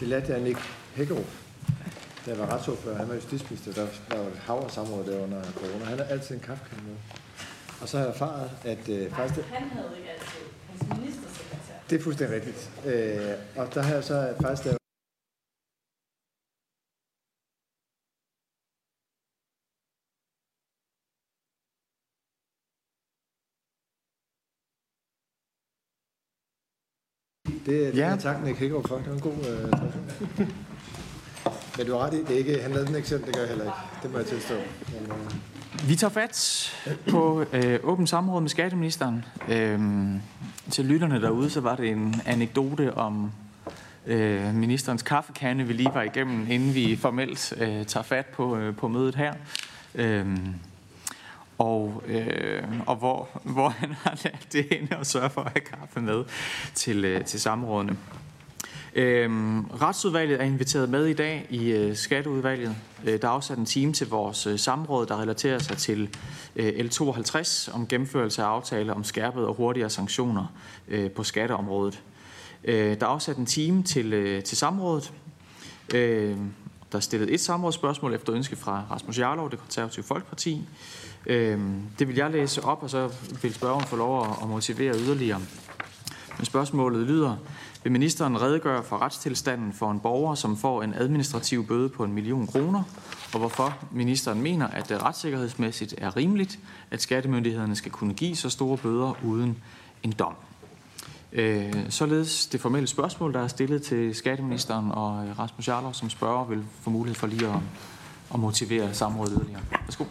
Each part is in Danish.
Det lærte jeg Nick Hækkerup, da jeg var retsordfører. Han var justitsminister, der, var et hav af samråd der under corona. Han har altid en kaffekande med. Og så har jeg erfaret, at øh, faktisk... Han havde ikke altid hans ministersekretær. Det er fuldstændig rigtigt. Øh, og der har jeg så faktisk lavet Det, det Ja. ja. tak, Nick Hækkerup, for. Det var en god øh, tradition. Men du har ret i, det er ikke, han lavede den eksempel, det gør jeg heller ikke. Det må jeg tilstå. Men, øh, Vi tager fat på øh, åbent samråd med skatteministeren. Øhm, til lytterne derude, så var det en anekdote om øh, ministerens kaffekande, vi lige var igennem, inden vi formelt øh, tager fat på, øh, på mødet her. Øhm, og, øh, og hvor, hvor han har lært det hende og sørge for at have kaffe med til, øh, til samrådene. Øhm, retsudvalget er inviteret med i dag i øh, skatteudvalget. Øh, der er afsat en time til vores øh, samråd, der relaterer sig til øh, L52 om gennemførelse af aftale om skærpede og hurtigere sanktioner øh, på skatteområdet. Øh, der er afsat en time til, øh, til samrådet. Øh, der er stillet et samrådsspørgsmål efter ønske fra Rasmus Jarlov, det konservative Folkeparti. Øh, det vil jeg læse op, og så vil spørgeren få lov at motivere yderligere. Men spørgsmålet lyder, vil ministeren redegøre for retstilstanden for en borger, som får en administrativ bøde på en million kroner, og hvorfor ministeren mener, at det retssikkerhedsmæssigt er rimeligt, at skattemyndighederne skal kunne give så store bøder uden en dom? Øh, Således det formelle spørgsmål, der er stillet til skatteministeren og øh, Rasmus Jarlov som spørger, vil få mulighed for lige at, at motivere samrådet yderligere. Værsgo.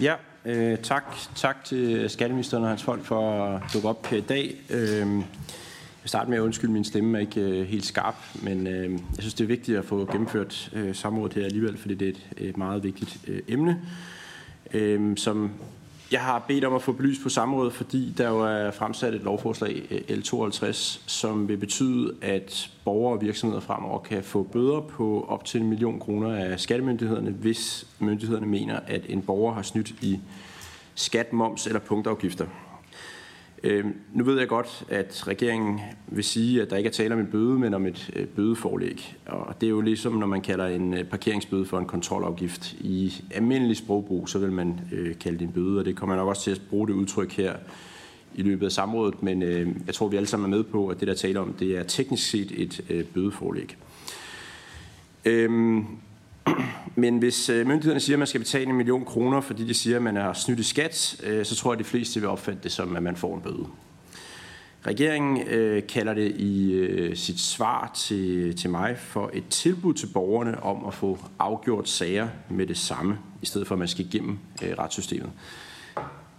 Ja, øh, tak. Tak til skatteministeren og hans folk for at dukke op her i dag. Øh, jeg starter med at undskylde, min stemme er ikke øh, helt skarp, men øh, jeg synes, det er vigtigt at få gennemført øh, samrådet her alligevel, fordi det er et, et meget vigtigt øh, emne, øh, som jeg har bedt om at få belyst på samrådet, fordi der jo er fremsat et lovforslag, eh, L52, som vil betyde, at borgere og virksomheder fremover kan få bøder på op til en million kroner af skattemyndighederne, hvis myndighederne mener, at en borger har snydt i skat, moms eller punktafgifter. Øh, nu ved jeg godt, at regeringen vil sige, at der ikke er tale om en bøde, men om et øh, bødeforlæg. Og det er jo ligesom, når man kalder en øh, parkeringsbøde for en kontrolafgift. I almindelig sprogbrug, så vil man øh, kalde det en bøde, og det kommer nok også til at bruge det udtryk her i løbet af samrådet, men øh, jeg tror, vi alle sammen er med på, at det, der taler om, det er teknisk set et øh, bødeforlæg. Øhm, men hvis øh, myndighederne siger, at man skal betale en million kroner, fordi de siger, at man har snydt i skat, øh, så tror jeg, at de fleste vil opfatte det som, at man får en bøde. Regeringen øh, kalder det i øh, sit svar til, til mig for et tilbud til borgerne om at få afgjort sager med det samme, i stedet for at man skal igennem øh, retssystemet.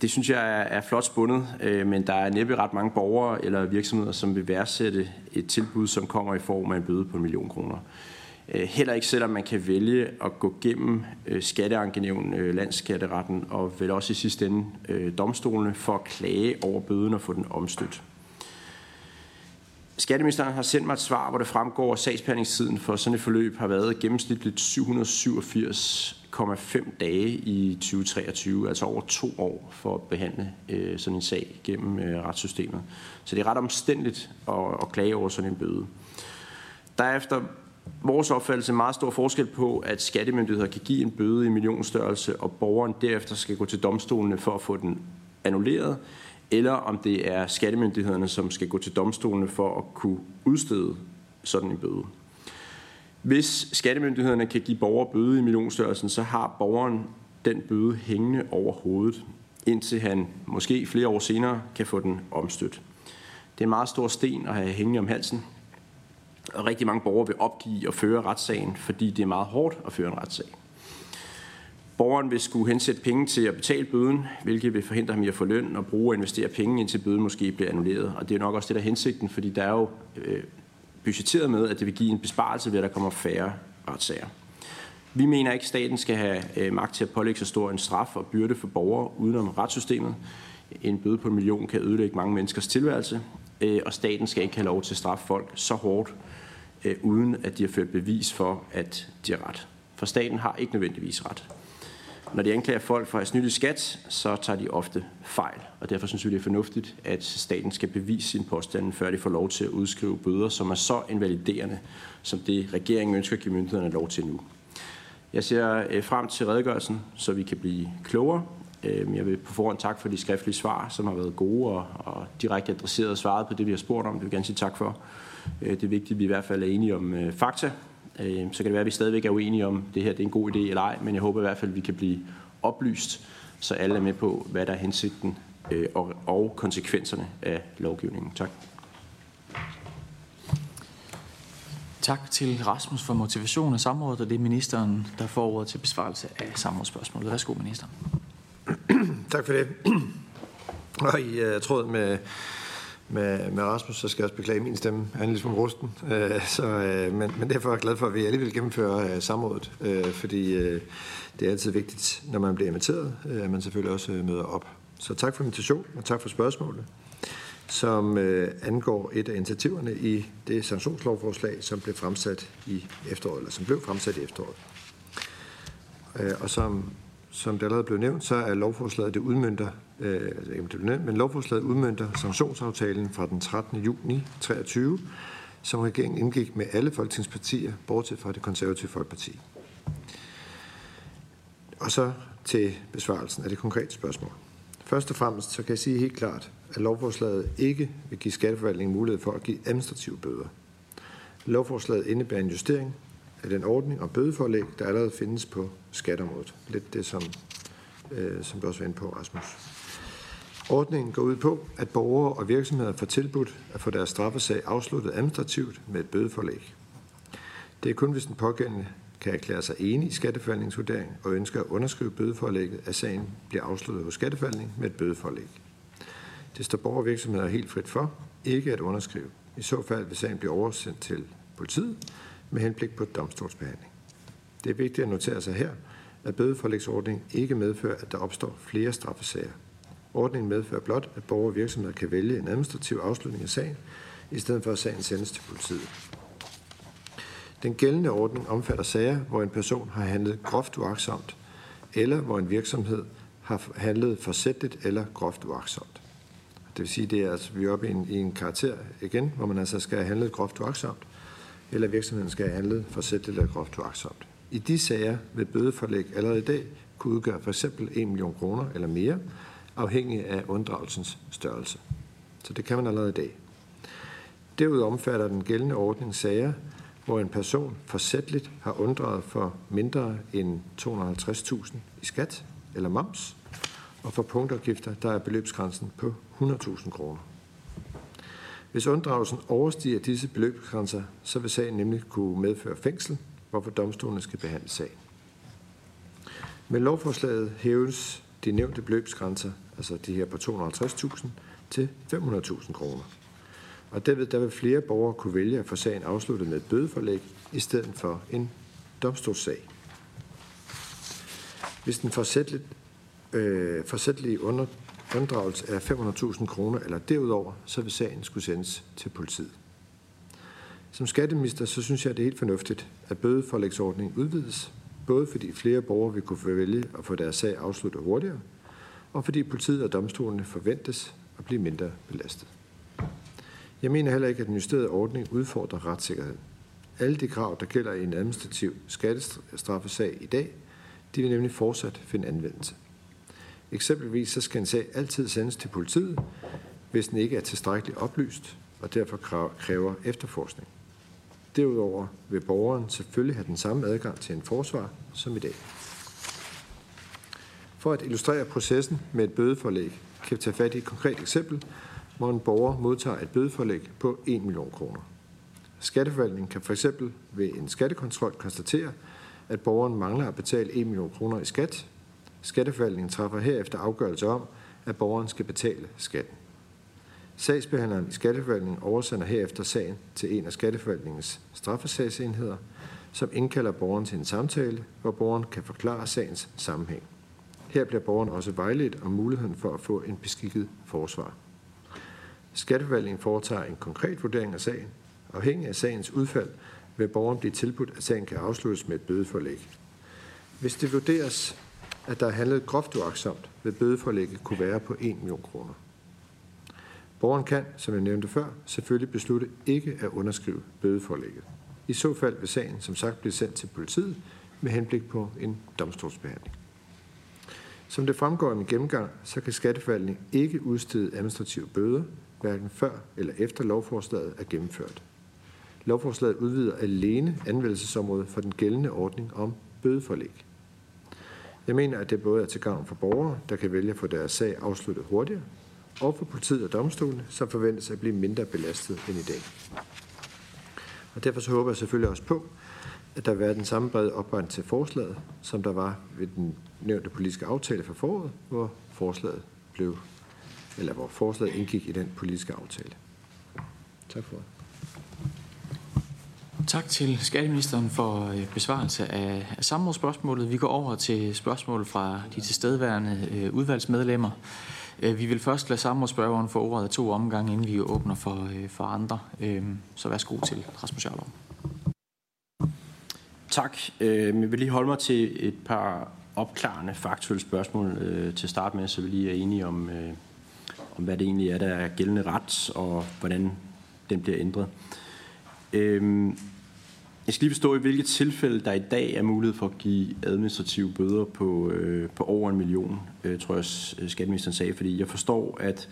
Det synes jeg er, er flot spundet, øh, men der er næppe ret mange borgere eller virksomheder, som vil værdsætte et tilbud, som kommer i form af en bøde på en million kroner. Øh, Øh, heller ikke selvom man kan vælge at gå gennem øh, skatteankenævn, øh, landsskatteretten og vel også i sidste ende domstolene for at klage over bøden og få den omstødt. Skatteministeren har sendt mig et svar, hvor det fremgår, at sagsbehandlingstiden for sådan et forløb har været gennemsnitligt 787,5 dage i 2023, altså over to år for at behandle øh, sådan en sag gennem øh, retssystemet. Så det er ret omstændigt at, at klage over sådan en bøde. Derefter vores opfattelse meget stor forskel på, at skattemyndigheder kan give en bøde i millionstørrelse, og borgeren derefter skal gå til domstolene for at få den annulleret, eller om det er skattemyndighederne, som skal gå til domstolene for at kunne udstede sådan en bøde. Hvis skattemyndighederne kan give borger bøde i millionstørrelsen, så har borgeren den bøde hængende over hovedet, indtil han måske flere år senere kan få den omstødt. Det er en meget stor sten at have hængende om halsen, og rigtig mange borgere vil opgive at føre retssagen, fordi det er meget hårdt at føre en retssag. Borgeren vil skulle hensætte penge til at betale bøden, hvilket vil forhindre ham i at få løn og bruge og investere penge, indtil bøden måske bliver annulleret. Og det er nok også det, der er hensigten, fordi der er jo øh, budgetteret med, at det vil give en besparelse ved, at der kommer færre retssager. Vi mener ikke, at staten skal have øh, magt til at pålægge så stor en straf og byrde for borgere udenom retssystemet. En bøde på en million kan ødelægge mange menneskers tilværelse, øh, og staten skal ikke have lov til at straffe folk så hårdt, øh, uden at de har ført bevis for, at de har ret. For staten har ikke nødvendigvis ret. Når de anklager folk for at have snydt i skat, så tager de ofte fejl. Og derfor synes vi, det er fornuftigt, at staten skal bevise sin påstand, før de får lov til at udskrive bøder, som er så invaliderende, som det regeringen ønsker at give myndighederne lov til nu. Jeg ser øh, frem til redegørelsen, så vi kan blive klogere. Øh, jeg vil på forhånd tak for de skriftlige svar, som har været gode og, og direkte adresseret og svaret på det, vi har spurgt om. Det vil jeg gerne sige tak for. Øh, det er vigtigt, at vi i hvert fald er enige om øh, fakta. Øhm, så kan det være, at vi stadigvæk er uenige om, det her det er en god idé eller ej, men jeg håber i hvert fald, at vi kan blive oplyst, så alle er med på, hvad der er hensigten øh, og, og konsekvenserne af lovgivningen. Tak. Tak til Rasmus for motivation af samrådet, og det er ministeren, der får ordet til besvarelse af samrådsspørgsmålet. Værsgo, minister. tak for det. Og i uh, tråd med, med, med Rasmus, så skal jeg også beklage min stemme. Han er lidt som rusten. Uh, så, uh, men, men derfor er jeg glad for, at vi alligevel gennemfører uh, samrådet, uh, fordi uh, det er altid vigtigt, når man bliver inviteret, uh, at man selvfølgelig også uh, møder op. Så tak for invitationen, og tak for spørgsmålet som uh, angår et af initiativerne i det sanktionslovforslag, som blev fremsat i efteråret, eller som blev fremsat i efteråret. Uh, og som, som det allerede blev nævnt, så er lovforslaget, det udmyndter, øh, altså ikke det nævnt, men lovforslaget udmyndter sanktionsaftalen fra den 13. juni 23, som regeringen indgik med alle folketingspartier, bortset fra det konservative folkeparti. Og så til besvarelsen af det konkrete spørgsmål. Først og fremmest så kan jeg sige helt klart, at lovforslaget ikke vil give skatteforvaltningen mulighed for at give administrative bøder. Lovforslaget indebærer en justering af den ordning om bødeforlæg, der allerede findes på skatteområdet. Lidt det, som, øh, som du også var inde på, Rasmus. Ordningen går ud på, at borgere og virksomheder får tilbudt at få deres straffesag afsluttet administrativt med et bødeforlæg. Det er kun, hvis den pågældende kan erklære sig enig i skatteforvaltningsvurderingen og ønsker at underskrive bødeforlægget, at sagen bliver afsluttet hos skatteforvaltningen med et bødeforlæg. Det står borgere og virksomheder helt frit for ikke at underskrive. I så fald vil sagen blive oversendt til politiet med henblik på domstolsbehandling. Det er vigtigt at notere sig her, at bødeforlægsordningen ikke medfører, at der opstår flere straffesager. Ordningen medfører blot, at borgere og virksomheder kan vælge en administrativ afslutning af sagen, i stedet for at sagen sendes til politiet. Den gældende ordning omfatter sager, hvor en person har handlet groft uaksomt, eller hvor en virksomhed har handlet forsætligt eller groft uaksomt. Det vil sige, det er altså, vi er oppe i en, i en karakter igen, hvor man altså skal have handlet groft uaksomt, eller virksomheden skal have handlet forsætligt eller groft uaksomt. I de sager vil bødeforlæg allerede i dag kunne udgøre for eksempel 1 million kroner eller mere, afhængig af unddragelsens størrelse. Så det kan man allerede i dag. Derudover omfatter den gældende ordning sager, hvor en person forsætligt har unddraget for mindre end 250.000 i skat eller moms, og for punktafgifter, der er beløbsgrænsen på 100.000 kroner. Hvis unddragelsen overstiger disse beløbsgrænser, så vil sagen nemlig kunne medføre fængsel, hvorfor domstolene skal behandle sagen. Med lovforslaget hæves de nævnte beløbsgrænser, altså de her på 250.000, til 500.000 kroner. Og derved der vil flere borgere kunne vælge at få sagen afsluttet med et bødeforlæg i stedet for en domstolssag. Hvis den forsætligt øh, forsættelige under, unddragelse af 500.000 kroner eller derudover, så vil sagen skulle sendes til politiet. Som skatteminister, så synes jeg, det er helt fornuftigt, at bødeforlægsordningen udvides, både fordi flere borgere vil kunne vælge at få deres sag afsluttet hurtigere, og fordi politiet og domstolene forventes at blive mindre belastet. Jeg mener heller ikke, at den justerede ordning udfordrer retssikkerheden. Alle de krav, der gælder i en administrativ skattestraffesag i dag, de vil nemlig fortsat finde anvendelse. Eksempelvis så skal en sag altid sendes til politiet, hvis den ikke er tilstrækkeligt oplyst og derfor kræver efterforskning. Derudover vil borgeren selvfølgelig have den samme adgang til en forsvar som i dag. For at illustrere processen med et bødeforlæg, kan vi tage fat i et konkret eksempel, hvor en borger modtager et bødeforlæg på 1 million kroner. Skatteforvaltningen kan for eksempel ved en skattekontrol konstatere, at borgeren mangler at betale 1 million kroner i skat Skatteforvaltningen træffer herefter afgørelse om, at borgeren skal betale skatten. Sagsbehandleren i Skatteforvaltningen oversender herefter sagen til en af Skatteforvaltningens straffesagsenheder, som indkalder borgeren til en samtale, hvor borgeren kan forklare sagens sammenhæng. Her bliver borgeren også vejledt om muligheden for at få en beskikket forsvar. Skatteforvaltningen foretager en konkret vurdering af sagen. Afhængig af sagens udfald vil borgeren blive tilbudt, at sagen kan afsluttes med et bødeforlæg. Hvis det vurderes, at der er handlet groft uaksomt, vil bødeforlægget kunne være på 1 million kroner. Borgeren kan, som jeg nævnte før, selvfølgelig beslutte ikke at underskrive bødeforlægget. I så fald vil sagen som sagt blive sendt til politiet med henblik på en domstolsbehandling. Som det fremgår af min gennemgang, så kan skatteforvaltningen ikke udstede administrative bøder, hverken før eller efter lovforslaget er gennemført. Lovforslaget udvider alene anvendelsesområdet for den gældende ordning om bødeforlæg. Jeg mener, at det både er til gavn for borgere, der kan vælge at få deres sag afsluttet hurtigere, og for politiet og domstolene, som forventes at blive mindre belastet end i dag. Og derfor så håber jeg selvfølgelig også på, at der vil være den samme brede opbakning til forslaget, som der var ved den nævnte politiske aftale fra foråret, hvor forslaget blev, eller hvor forslaget indgik i den politiske aftale. Tak for det. Tak til skatteministeren for øh, besvarelse af samrådsspørgsmålet. Vi går over til spørgsmål fra de tilstedeværende øh, udvalgsmedlemmer. Øh, vi vil først lade samrådsspørgeren få ordet af to omgange, inden vi åbner for, for andre. Øhm, så værsgo til Rasmus Jarlov. Tak. Øhm, jeg vil lige holde mig til et par opklarende faktuelle spørgsmål til start med, så vi lige er enige om, om hvad det egentlig er, der er gældende ret, og hvordan den bliver ændret. Øhm, jeg skal lige forstå, i hvilke tilfælde der i dag er mulighed for at give administrative bøder på, øh, på over en million, øh, tror jeg, øh, skatteministeren sagde. Fordi jeg forstår, at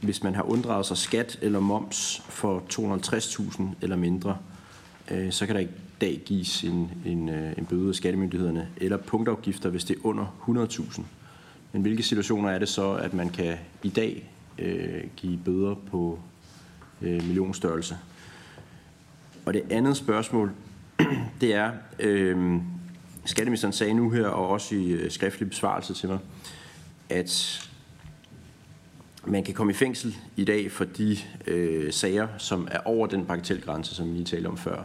hvis man har unddraget sig skat eller moms for 250.000 eller mindre, øh, så kan der i dag gives en, en, øh, en bøde af skattemyndighederne, eller punktafgifter, hvis det er under 100.000. Men hvilke situationer er det så, at man kan i dag øh, give bøder på øh, millionstørrelse? Og det andet spørgsmål, det er, øh, skatteministeren sagde nu her, og også i øh, skriftlig besvarelse til mig, at man kan komme i fængsel i dag for de øh, sager, som er over den bagatelgrænse, som vi lige talte om før.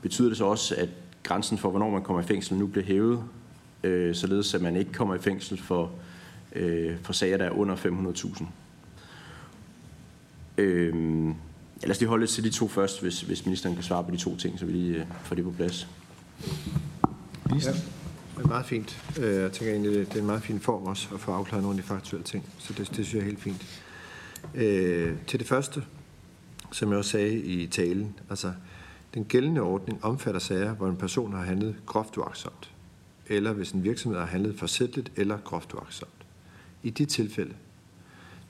Betyder det så også, at grænsen for, hvornår man kommer i fængsel, nu bliver hævet, øh, således at man ikke kommer i fængsel for, øh, for sager, der er under 500.000? Øh, Ja, lad os lige holde til de to først, hvis, hvis ministeren kan svare på de to ting, så vi lige øh, får det på plads. Ja, det er meget fint. Øh, jeg tænker egentlig, det er en meget fin form også at få afklaret nogle af de faktuelle ting, så det, det synes jeg er helt fint. Øh, til det første, som jeg også sagde i talen, altså den gældende ordning omfatter sager, hvor en person har handlet groft uaksomt, eller hvis en virksomhed har handlet forsætteligt eller groft uaksomt. I de tilfælde,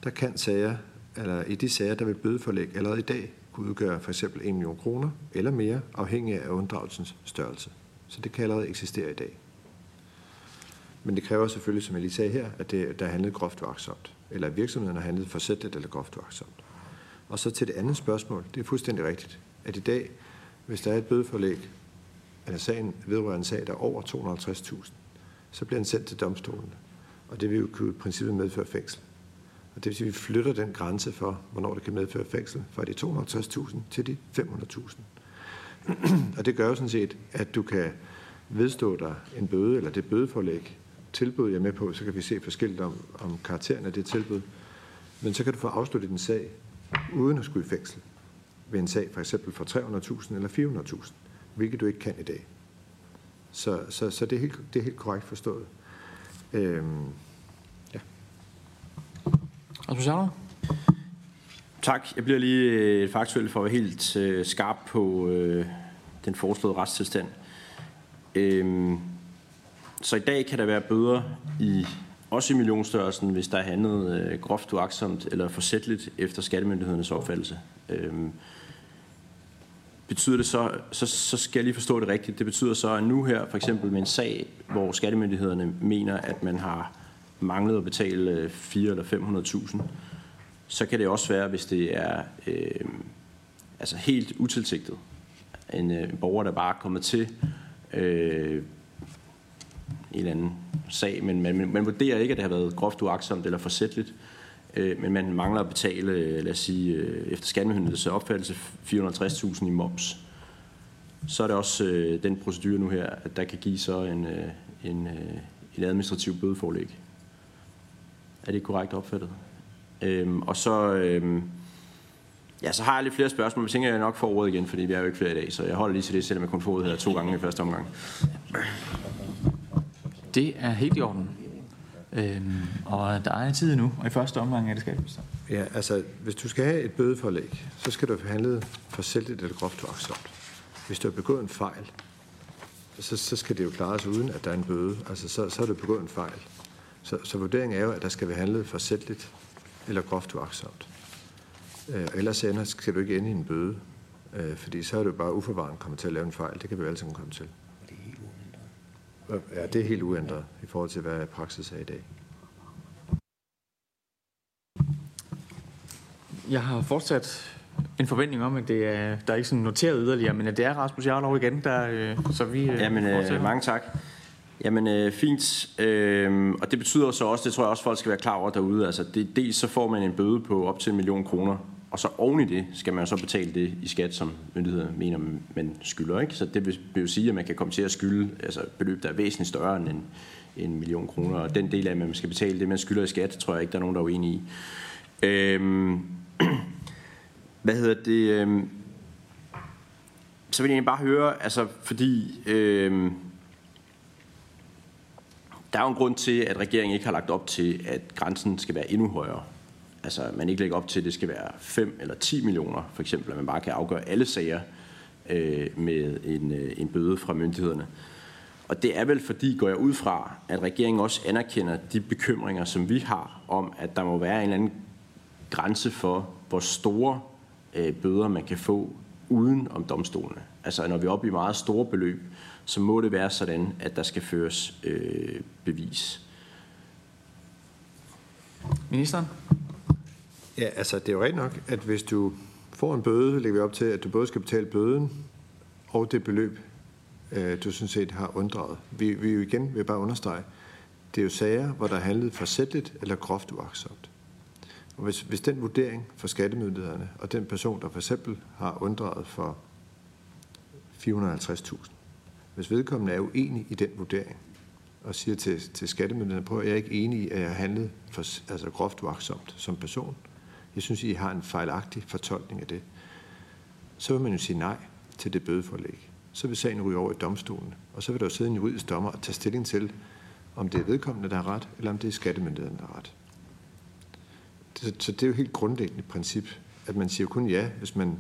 der kan sager eller i de sager, der vil bødeforlæg allerede i dag kunne udgøre for eksempel 1 million kroner eller mere, afhængig af unddragelsens størrelse. Så det kan allerede eksistere i dag. Men det kræver selvfølgelig, som jeg lige sagde her, at det, der er handlet groft vaksomt, eller at virksomheden har handlet forsætligt eller groft vaksomt. Og så til det andet spørgsmål, det er fuldstændig rigtigt, at i dag, hvis der er et bødeforlæg, eller sagen vedrører en sag, der er over 250.000, så bliver den sendt til domstolen. Og det vil jo kunne i princippet medføre fængsel. Og det vil sige, at vi flytter den grænse for, hvornår det kan medføre fængsel, fra de 250.000 til de 500.000. og det gør jo sådan set, at du kan vedstå dig en bøde, eller det bødeforlæg, tilbud jeg er med på, så kan vi se forskelligt om, om karakteren af det tilbud. Men så kan du få afsluttet din sag, uden at skulle i fængsel, ved en sag for eksempel for 300.000 eller 400.000, hvilket du ikke kan i dag. Så, så, så det, er helt, det er helt korrekt forstået. Øhm, Rasmus Jarlov? Tak. Jeg bliver lige øh, faktuelt for at være helt øh, skarp på øh, den foreslåede retstilstand. Øhm, så i dag kan der være bøder i også i millionstørrelsen, hvis der er handlet øh, groft uaksomt eller forsætteligt efter skattemyndighedernes opfattelse. Øhm, betyder det så, så, så skal jeg lige forstå det rigtigt, det betyder så, at nu her for eksempel med en sag, hvor skattemyndighederne mener, at man har manglede at betale øh, 4 eller 500.000, så kan det også være, hvis det er øh, altså helt utilsigtet. En, øh, en borger, der bare er kommet til øh, en eller anden sag, men man, man vurderer ikke, at det har været groft uagtsomt eller forsætteligt, øh, men man mangler at betale, øh, lad os sige, øh, efter skattemyndighedens opfattelse 450.000 i moms. Så er det også øh, den procedure nu her, at der kan give så en, øh, en, øh, en administrativ bødeforlæg. Er det korrekt opfattet? Øhm, og så, øhm, ja, så har jeg lidt flere spørgsmål, men jeg tænker, jeg nok får ordet igen, fordi vi er jo ikke flere i dag, så jeg holder lige til det, selvom jeg kun får ordet her to gange i første omgang. Det er helt i orden. Øhm, og der er tid nu, og i første omgang er det skatteministeren. Ja, altså, hvis du skal have et bødeforlæg, så skal du have handlet for selvligt eller groft uagtsomt. Hvis du har begået en fejl, så, så skal det jo klares uden, at der er en bøde. Altså, så, så har du begået en fejl. Så, så vurderingen er jo, at der skal være handlet for selvligt eller groft uagtsomt. Øh, ellers ender, skal du ikke ende i en bøde, øh, fordi så er du bare uforvarende kommet til at lave en fejl. Det kan vi jo alle sammen komme til. Det er helt uændret. Ja, det er helt uændret i forhold til, hvad praksis er i dag. Jeg har fortsat en forventning om, at det er, der er ikke sådan noteret yderligere, men at det er Rasmus Jarlov igen, der, øh, så vi øh, Jamen, øh, mange tak. Jamen, øh, fint. Øh, og det betyder så også, det tror jeg også, folk skal være klar over derude, altså det, dels så får man en bøde på op til en million kroner, og så oven i det skal man så betale det i skat, som myndigheder mener, man skylder. Ikke? Så det vil, vil jo sige, at man kan komme til at skylde altså beløb, der er væsentligt større end en, en million kroner. Og den del af, at man skal betale det, man skylder i skat, tror jeg ikke, der er nogen, der er uenige i. Øh, hvad hedder det? Øh, så vil jeg egentlig bare høre, altså fordi øh, der er jo en grund til, at regeringen ikke har lagt op til, at grænsen skal være endnu højere. Altså man ikke lægger op til, at det skal være 5 eller 10 millioner, for eksempel, at man bare kan afgøre alle sager øh, med en, øh, en bøde fra myndighederne. Og det er vel fordi, går jeg ud fra, at regeringen også anerkender de bekymringer, som vi har om, at der må være en eller anden grænse for, hvor store øh, bøder man kan få uden om domstolene. Altså når vi er oppe i meget store beløb, så må det være sådan, at der skal føres øh, bevis. Ministeren? Ja, altså det er jo rent nok, at hvis du får en bøde, lægger vi op til, at du både skal betale bøden og det beløb, øh, du sådan set har unddraget. Vi, vi jo igen vil bare understrege, det er jo sager, hvor der er handlet forsætteligt eller groft uagtsomt. Og hvis, hvis den vurdering for skattemyndighederne og den person, der for eksempel har unddraget for 450.000, hvis vedkommende er uenig i den vurdering, og siger til, til skattemyndighederne, på, at jeg er ikke enig i, at jeg har handlet for, altså groft uagtsomt som person. Jeg synes, I har en fejlagtig fortolkning af det. Så vil man jo sige nej til det bødeforlæg. Så vil sagen ryge over i domstolen, og så vil der jo sidde en juridisk dommer og tage stilling til, om det er vedkommende, der har ret, eller om det er skattemyndigheden, der har ret. Så det er jo helt grundlæggende princip, at man siger kun ja, hvis man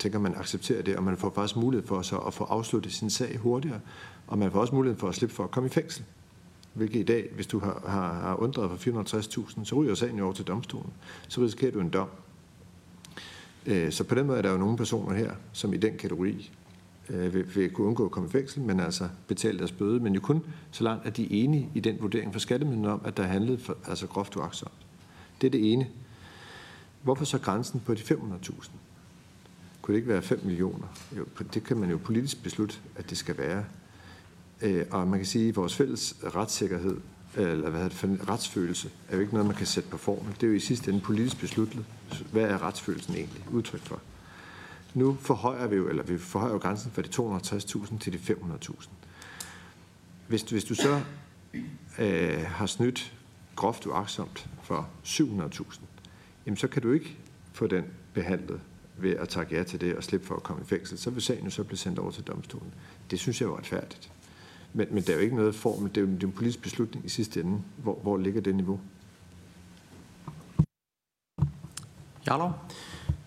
tænker, man accepterer det, og man får faktisk mulighed for så at få afsluttet sin sag hurtigere, og man får også mulighed for at slippe for at komme i fængsel. Hvilket i dag, hvis du har, har, har undret for 450.000, så ryger sagen jo over til domstolen. Så risikerer du en dom. Øh, så på den måde er der jo nogle personer her, som i den kategori øh, vil, vil kunne undgå at komme i fængsel, men altså betale deres bøde, men jo kun så langt, at de er enige i den vurdering fra skattemyndigheden om, at der er handlet for, altså groft uagtsomt. Det er det ene. Hvorfor så grænsen på de 500.000? Kunne det ikke være 5 millioner? Jo, det kan man jo politisk beslutte, at det skal være. Øh, og man kan sige, at vores fælles retssikkerhed, øh, eller hvad hedder det, retsfølelse, er jo ikke noget, man kan sætte på formel. Det er jo i sidste ende politisk besluttet. Hvad er retsfølelsen egentlig udtryk for? Nu forhøjer vi jo, eller vi forhøjer jo grænsen fra de 260.000 til de 500.000. Hvis, hvis du så øh, har snydt groft uagtsomt for 700.000, jamen så kan du ikke få den behandlet ved at takke ja til det og slippe for at komme i fængsel. Så vil sagen jo så blive sendt over til domstolen. Det synes jeg er retfærdigt. Men, men der er jo ikke noget form, det er jo en politisk beslutning i sidste ende. Hvor, hvor ligger det niveau? Jarlov?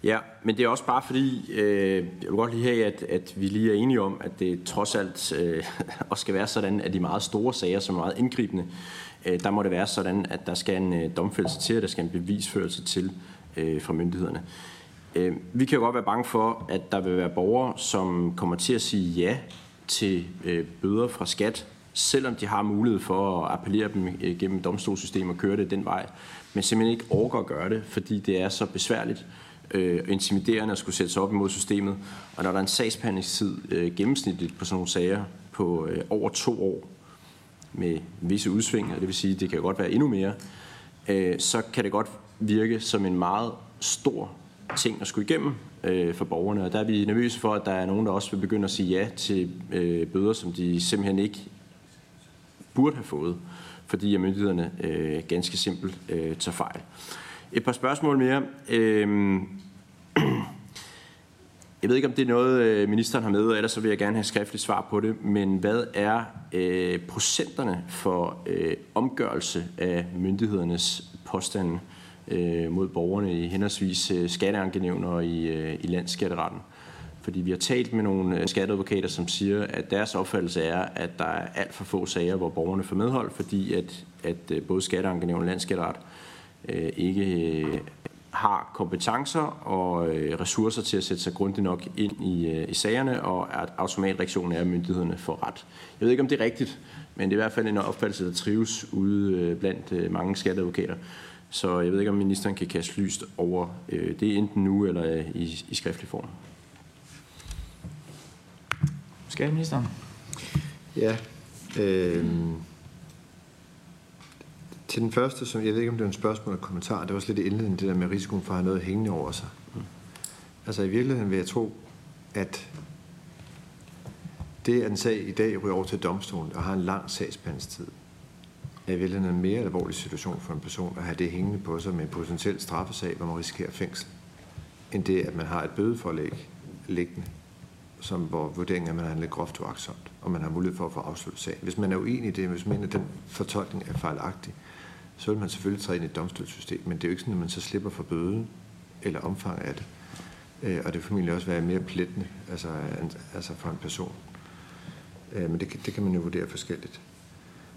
Ja, men det er også bare fordi, øh, jeg vil godt lige have, at, at vi lige er enige om, at det trods alt øh, også skal være sådan, at de meget store sager, som er meget indgribende, øh, der må det være sådan, at der skal en øh, domfældelse til, og der skal en bevisførelse til øh, fra myndighederne. Øh, vi kan jo godt være bange for, at der vil være borgere, som kommer til at sige ja til øh, bøder fra skat, selvom de har mulighed for at appellere dem øh, gennem domstolssystemet og køre det den vej, men simpelthen ikke overgår at gøre det, fordi det er så besværligt øh, intimiderende at skulle sætte sig op imod systemet. Og når der er en sagsbehandlingstid øh, gennemsnitligt på sådan nogle sager på øh, over to år, med visse udsving, og det vil sige, at det kan godt være endnu mere, øh, så kan det godt virke som en meget stor ting at skulle igennem øh, for borgerne. Og der er vi nervøse for, at der er nogen, der også vil begynde at sige ja til øh, bøder, som de simpelthen ikke burde have fået, fordi at myndighederne øh, ganske simpelt øh, tager fejl. Et par spørgsmål mere. Øh, Jeg ved ikke, om det er noget, øh, ministeren har med, ellers så vil jeg gerne have skriftligt svar på det. Men hvad er øh, procenterne for øh, omgørelse af myndighedernes påstande øh, mod borgerne i henholdsvis øh, og i, øh, i landsskatteretten? Fordi vi har talt med nogle øh, skatteadvokater, som siger, at deres opfattelse er, at der er alt for få sager, hvor borgerne får medhold, fordi at, at øh, både skatteankenævn og landsskatteret øh, ikke øh, har kompetencer og ressourcer til at sætte sig grundigt nok ind i, i sagerne, og at automatreaktionen er, at myndighederne får ret. Jeg ved ikke, om det er rigtigt, men det er i hvert fald en opfattelse, der trives ude blandt mange skatteadvokater. Så jeg ved ikke, om ministeren kan kaste lyst over det enten nu eller i, i skriftlig form. Skatteministeren. Ja. Øh, til den første, som jeg ved ikke, om det er en spørgsmål eller kommentar, det var også lidt i indledningen, det der med risikoen for at have noget hængende over sig. Mm. Altså i virkeligheden vil jeg tro, at det, at en sag i dag ryger over til domstolen og har en lang sagsbehandlingstid, er i virkeligheden en mere alvorlig situation for en person at have det hængende på sig med en potentiel straffesag, hvor man risikerer fængsel, end det, at man har et bødeforlæg liggende som hvor vurderingen er, at man har handlet groft uaksomt, og man har mulighed for at få afsluttet sagen. Hvis man er uenig i det, hvis man mener, at den fortolkning er fejlagtig, så vil man selvfølgelig træde ind i et domstolssystem, men det er jo ikke sådan, at man så slipper for bøden eller omfang af det. Øh, og det vil formentlig også være mere plættende altså, altså for en person. Øh, men det, det kan man jo vurdere forskelligt.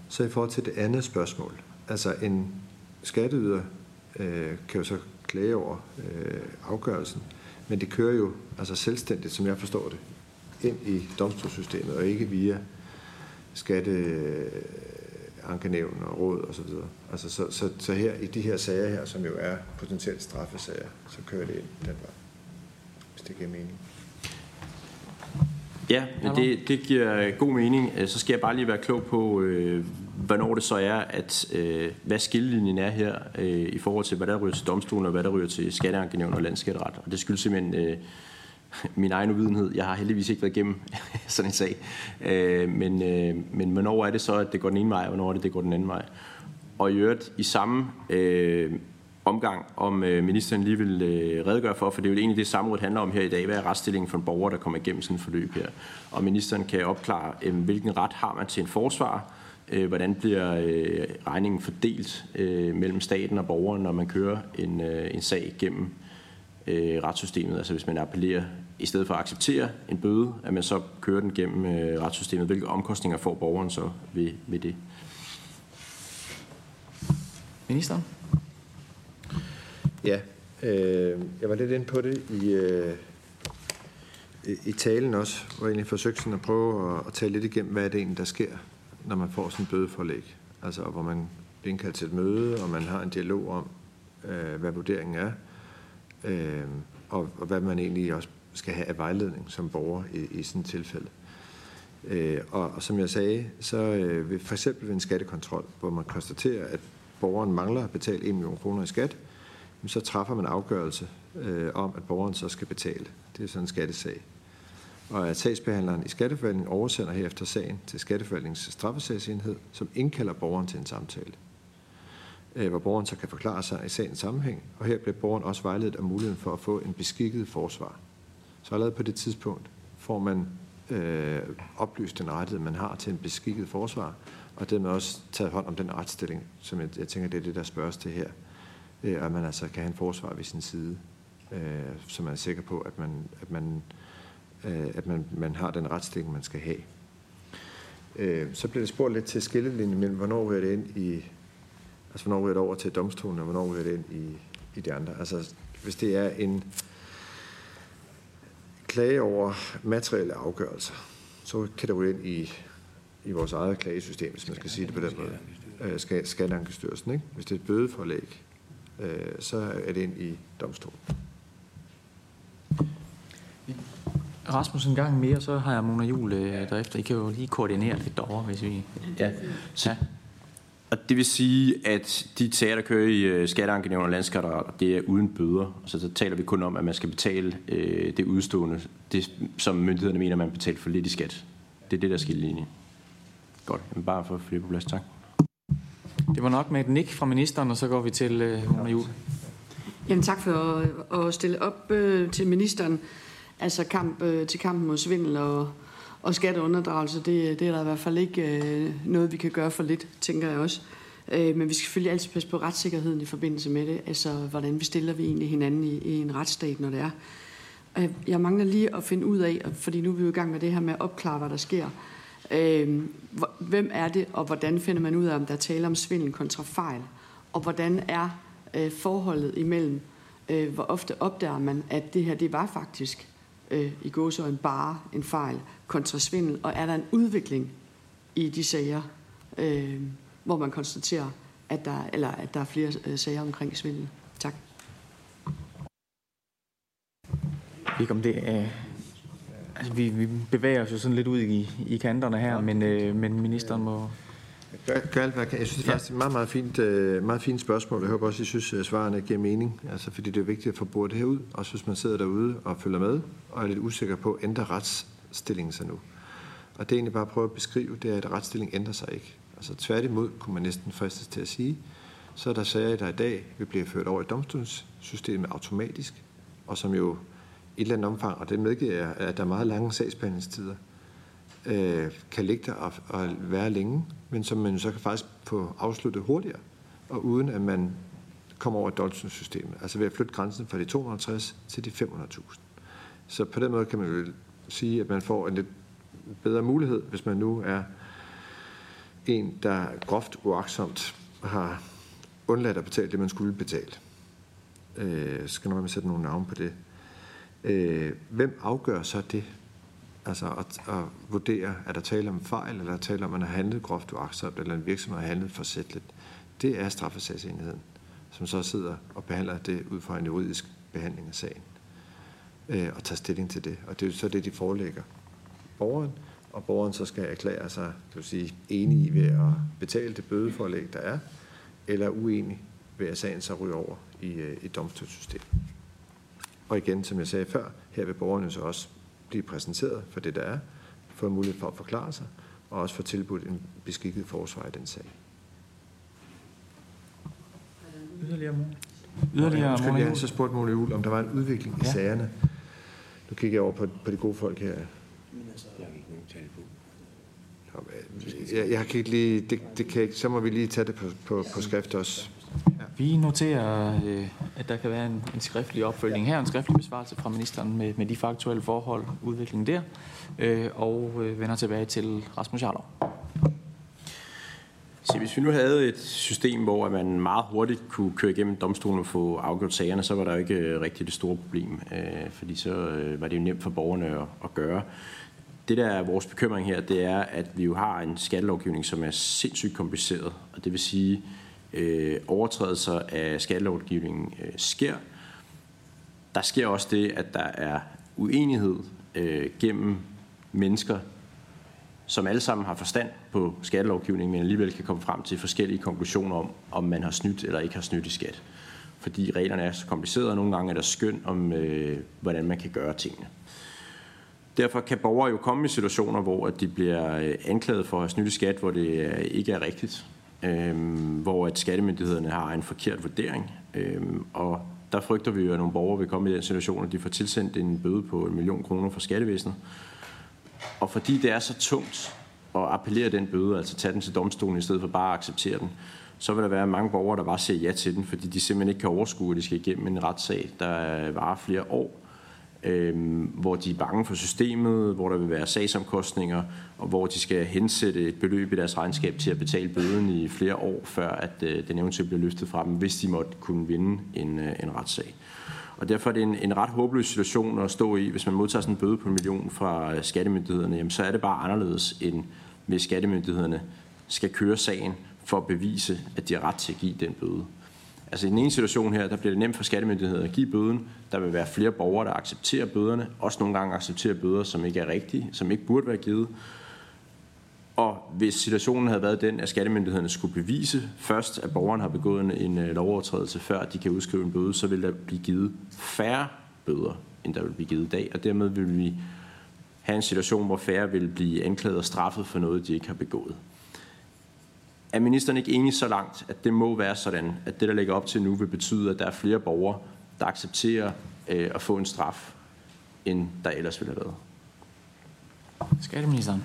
Så i forhold til det andet spørgsmål, altså en skatteyder øh, kan jo så klage over øh, afgørelsen, men det kører jo altså selvstændigt, som jeg forstår det, ind i domstolssystemet, og ikke via skatteankenævn og råd osv. Altså, så, så, så her i de her sager her, som jo er potentielt straffesager, så kører det ind den vej, hvis det giver mening. Ja, det, det giver god mening. Så skal jeg bare lige være klog på, øh, hvornår det så er, at øh, hvad skillelinjen er her øh, i forhold til, hvad der ryger til domstolen og hvad der ryger til skatteankenævn og landskatteret. Og det skyldes simpelthen øh, min egen uvidenhed. Jeg har heldigvis ikke været igennem sådan en sag. Øh, men, øh, men hvornår er det så, at det går den ene vej, og hvornår er det, det går den anden vej? Og i øvrigt, i samme øh, omgang, om øh, ministeren lige vil øh, redegøre for, for det er jo egentlig det, samråd handler om her i dag. Hvad er retsstillingen for en borger, der kommer igennem sådan et forløb her? Og ministeren kan opklare, øh, hvilken ret har man til en forsvar, hvordan bliver regningen fordelt mellem staten og borgeren, når man kører en, en sag gennem retssystemet. Altså hvis man appellerer, i stedet for at acceptere en bøde, at man så kører den gennem retssystemet. Hvilke omkostninger får borgeren så ved, ved det? Ministeren? Ja, øh, jeg var lidt inde på det i, øh, i talen også, hvor jeg egentlig forsøgte sådan at prøve at, at tale lidt igennem, hvad er det egentlig, der sker, når man får sådan en bødeforlæg. Altså, hvor man bliver indkaldt til et møde, og man har en dialog om, øh, hvad vurderingen er, øh, og, og hvad man egentlig også skal have af vejledning som borger i, i sådan et tilfælde. Øh, og, og som jeg sagde, så øh, for eksempel ved en skattekontrol, hvor man konstaterer, at borgeren mangler at betale 1 million kroner i skat, så træffer man afgørelse øh, om, at borgeren så skal betale. Det er sådan en skattesag. Og at sagsbehandleren i skatteforvaltningen oversender herefter sagen til skatteforvaltningens straffesagsenhed, som indkalder borgeren til en samtale. Øh, hvor borgeren så kan forklare sig i sagens sammenhæng, og her bliver borgeren også vejledet om muligheden for at få en beskikket forsvar. Så allerede på det tidspunkt får man øh, oplyst den rettighed, man har til en beskikket forsvar, og dermed også taget hånd om den retsstilling, som jeg, jeg tænker, det er det, der spørges til her øh, at man altså kan have en forsvar ved sin side, øh, så man er sikker på, at man, at man, øh, at man, man har den retsstilling, man skal have. Øh, så bliver det spurgt lidt til skillelinjen mellem, hvornår ryger det ind i, altså hvornår ryger det over til domstolen, og hvornår ryger det ind i, i de andre. Altså hvis det er en klage over materielle afgørelser, så kan det ryge ind i, i vores eget klagesystem, hvis man skal sige det på den måde. Øh, Skatteankestyrelsen, ikke? Hvis det er et bødeforlæg, øh, så er det ind i domstolen. Rasmus, en gang mere, så har jeg Mona Jul øh, derefter. I kan jo lige koordinere lidt derovre, hvis vi... Ja, så, og det vil sige, at de sager, der kører i øh, skatteankenævn og landskatter, det er uden bøder. Så så taler vi kun om, at man skal betale øh, det udstående, det, som myndighederne mener, man betaler for lidt i skat. Det er det, der skal linje. Godt, men bare for at få det på plads. Tak. Det var nok med et nik fra ministeren, og så går vi til øh, Mona Juhl. Jamen tak for at, at stille op øh, til ministeren. Altså kamp, øh, til kampen mod svindel og, og skatteunderdragelse, det, det er der i hvert fald ikke øh, noget, vi kan gøre for lidt, tænker jeg også. Øh, men vi skal selvfølgelig altid passe på retssikkerheden i forbindelse med det. Altså, hvordan vi stiller vi egentlig hinanden i, i en retsstat, når det er. Øh, jeg mangler lige at finde ud af, fordi nu er vi jo i gang med det her med at opklare, hvad der sker. Øh, hvem er det, og hvordan finder man ud af, om der taler om svindel kontra fejl? Og hvordan er øh, forholdet imellem, øh, hvor ofte opdager man, at det her, det var faktisk øh, i gåsøjne bare en fejl kontra svindel, og er der en udvikling i de sager, øh, hvor man konstaterer, at der, eller at der er flere øh, sager omkring svindel? Tak. Ikke om det er... Altså, vi, vi bevæger os jo sådan lidt ud i, i kanterne her, men, øh, men ministeren må... Gør, gør alt, hvad jeg kan. Jeg synes det er faktisk et meget, meget fint, øh, meget fint spørgsmål. Jeg håber også, at I synes, at svarene giver mening. Altså, fordi det er vigtigt at få brugt det her ud. Også hvis man sidder derude og følger med, og er lidt usikker på, ændrer retsstillingen sig nu. Og det er egentlig bare at prøve at beskrive, det er, at retsstillingen ændrer sig ikke. Altså tværtimod, kunne man næsten fristes til at sige, så er der sager, der i dag vil blive ført over i domstolssystemet automatisk, og som jo et eller andet omfang, og det medgiver jeg, at der er meget lange sagsbehandlingstider, øh, kan ligge der og, og være længe, men som man så kan faktisk få afsluttet hurtigere, og uden at man kommer over systemet, Altså ved at flytte grænsen fra de 250 til de 500.000. Så på den måde kan man jo sige, at man får en lidt bedre mulighed, hvis man nu er en, der groft uaksomt har undladt at betale det, man skulle betale. Øh, skal nok sætte nogle navn på det. Øh, hvem afgør så det? Altså at, at vurdere, er der tale om fejl, eller er der tale om, at man har handlet groft uagtsomt, eller en virksomhed har handlet forsætteligt. Det er straffesagsenheden, som så sidder og behandler det ud fra en juridisk behandling af sagen. Øh, og tager stilling til det. Og det er jo så det, de forelægger borgeren, og borgeren så skal erklære sig kan vil sige, enig ved at betale det bødeforlæg, der er, eller uenig ved at sagen så ryger over i, øh, i domstolssystemet. Og igen, som jeg sagde før, her vil borgerne så også blive præsenteret for det, der er, få mulighed for at forklare sig, og også få tilbudt en beskikket forsvar i den sag. Yderligere Yderligere Undskyld, jeg har så spurgt Mona Juhl, om der var en udvikling i ja. sagerne. Nu kigger jeg over på, på de gode folk her. Jeg, jeg kan ikke lige, det, det kan ikke, så må vi lige tage det på, på, på skrift også. Vi noterer, øh, at der kan være en, en skriftlig opfølging her, en skriftlig besvarelse fra ministeren med, med de faktuelle forhold, udviklingen der, øh, og øh, vender tilbage til Rasmus Jarlov. Så hvis vi nu havde et system, hvor man meget hurtigt kunne køre igennem domstolen og få afgjort sagerne, så var der jo ikke øh, rigtig det store problem, øh, fordi så øh, var det jo nemt for borgerne at, at gøre det, der er vores bekymring her, det er, at vi jo har en skattelovgivning, som er sindssygt kompliceret. Og det vil sige, øh, overtrædelser af skattelovgivningen øh, sker. Der sker også det, at der er uenighed øh, gennem mennesker, som alle sammen har forstand på skattelovgivningen, men alligevel kan komme frem til forskellige konklusioner om, om man har snydt eller ikke har snydt i skat. Fordi reglerne er så komplicerede, og nogle gange er der skøn om, øh, hvordan man kan gøre tingene. Derfor kan borgere jo komme i situationer, hvor de bliver øh, anklaget for at have snydt i skat, hvor det øh, ikke er rigtigt. Øhm, hvor at skattemyndighederne har en forkert vurdering. Øhm, og der frygter vi jo, at nogle borgere vil komme i den situation, at de får tilsendt en bøde på en million kroner fra skattevæsenet. Og fordi det er så tungt at appellere den bøde, altså tage den til domstolen i stedet for bare at acceptere den, så vil der være mange borgere, der bare siger ja til den, fordi de simpelthen ikke kan overskue, at de skal igennem en retssag, der varer flere år øh, hvor de er bange for systemet, hvor der vil være sagsomkostninger, og hvor de skal hensætte et beløb i deres regnskab til at betale bøden i flere år, før at øh, den eventuelt bliver løftet fra dem, hvis de måtte kunne vinde en, øh, en retssag. Og derfor er det en, en ret håbløs situation at stå i, hvis man modtager sådan en bøde på en million fra øh, skattemyndighederne, jamen så er det bare anderledes, end hvis skattemyndighederne skal køre sagen for at bevise, at de har ret til at give den bøde. Altså i den ene situation her, der bliver det nemt for skattemyndigheden at give bøden. Der vil være flere borgere, der accepterer bøderne. Også nogle gange accepterer bøder, som ikke er rigtige, som ikke burde være givet. Og hvis situationen havde været den, at skattemyndighederne skulle bevise først, at borgeren har begået en, en øh, lovovertrædelse, før de kan udskrive en bøde, så vil der blive givet færre bøder, end der vil blive givet i dag. Og dermed vil vi have en situation, hvor færre vil blive anklaget og straffet for noget, de ikke har begået. Er ministeren ikke enig så langt, at det må være sådan, at det, der ligger op til nu, vil betyde, at der er flere borgere, der accepterer øh, at få en straf, end der ellers ville have været. Skatteministeren.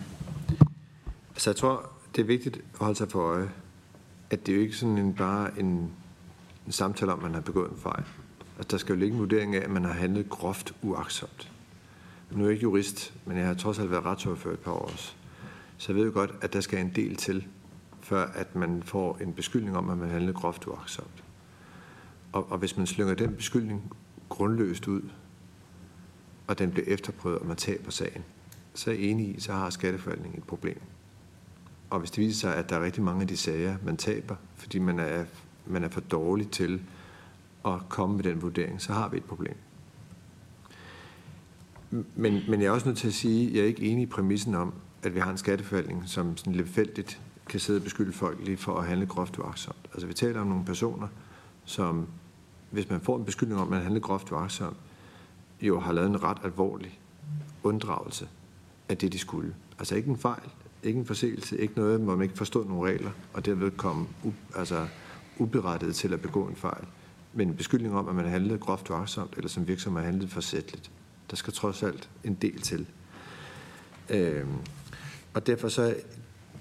Altså jeg tror, det er vigtigt at holde sig for øje, at det er jo ikke sådan en, bare en, en samtale om, at man har begået en fejl. Altså, der skal jo ligge en vurdering af, at man har handlet groft uaksomt. Nu er jeg ikke jurist, men jeg har trods alt været retsordfører et par år også. Så jeg ved jo godt, at der skal en del til, før at man får en beskyldning om, at man handlede groft uaksomt. Og, og hvis man slynger den beskyldning grundløst ud, og den bliver efterprøvet, og man taber sagen, så er jeg enig i, så har skatteforvaltningen et problem. Og hvis det viser sig, at der er rigtig mange af de sager, man taber, fordi man er, man er for dårlig til at komme med den vurdering, så har vi et problem. Men, men jeg er også nødt til at sige, at jeg er ikke enig i præmissen om, at vi har en skatteforvaltning, som sådan lidt kan sidde og beskylde folk lige for at handle groft uagtsomt. Altså vi taler om nogle personer, som hvis man får en beskyldning om, at man handler groft uagtsomt, jo har lavet en ret alvorlig unddragelse af det, de skulle. Altså ikke en fejl, ikke en forseelse, ikke noget, hvor man ikke forstod nogle regler, og derved kom u- altså, uberettiget til at begå en fejl. Men en beskyldning om, at man handlede groft uagtsomt, eller som virksomhed har handlet forsætteligt, der skal trods alt en del til. Øhm, og derfor så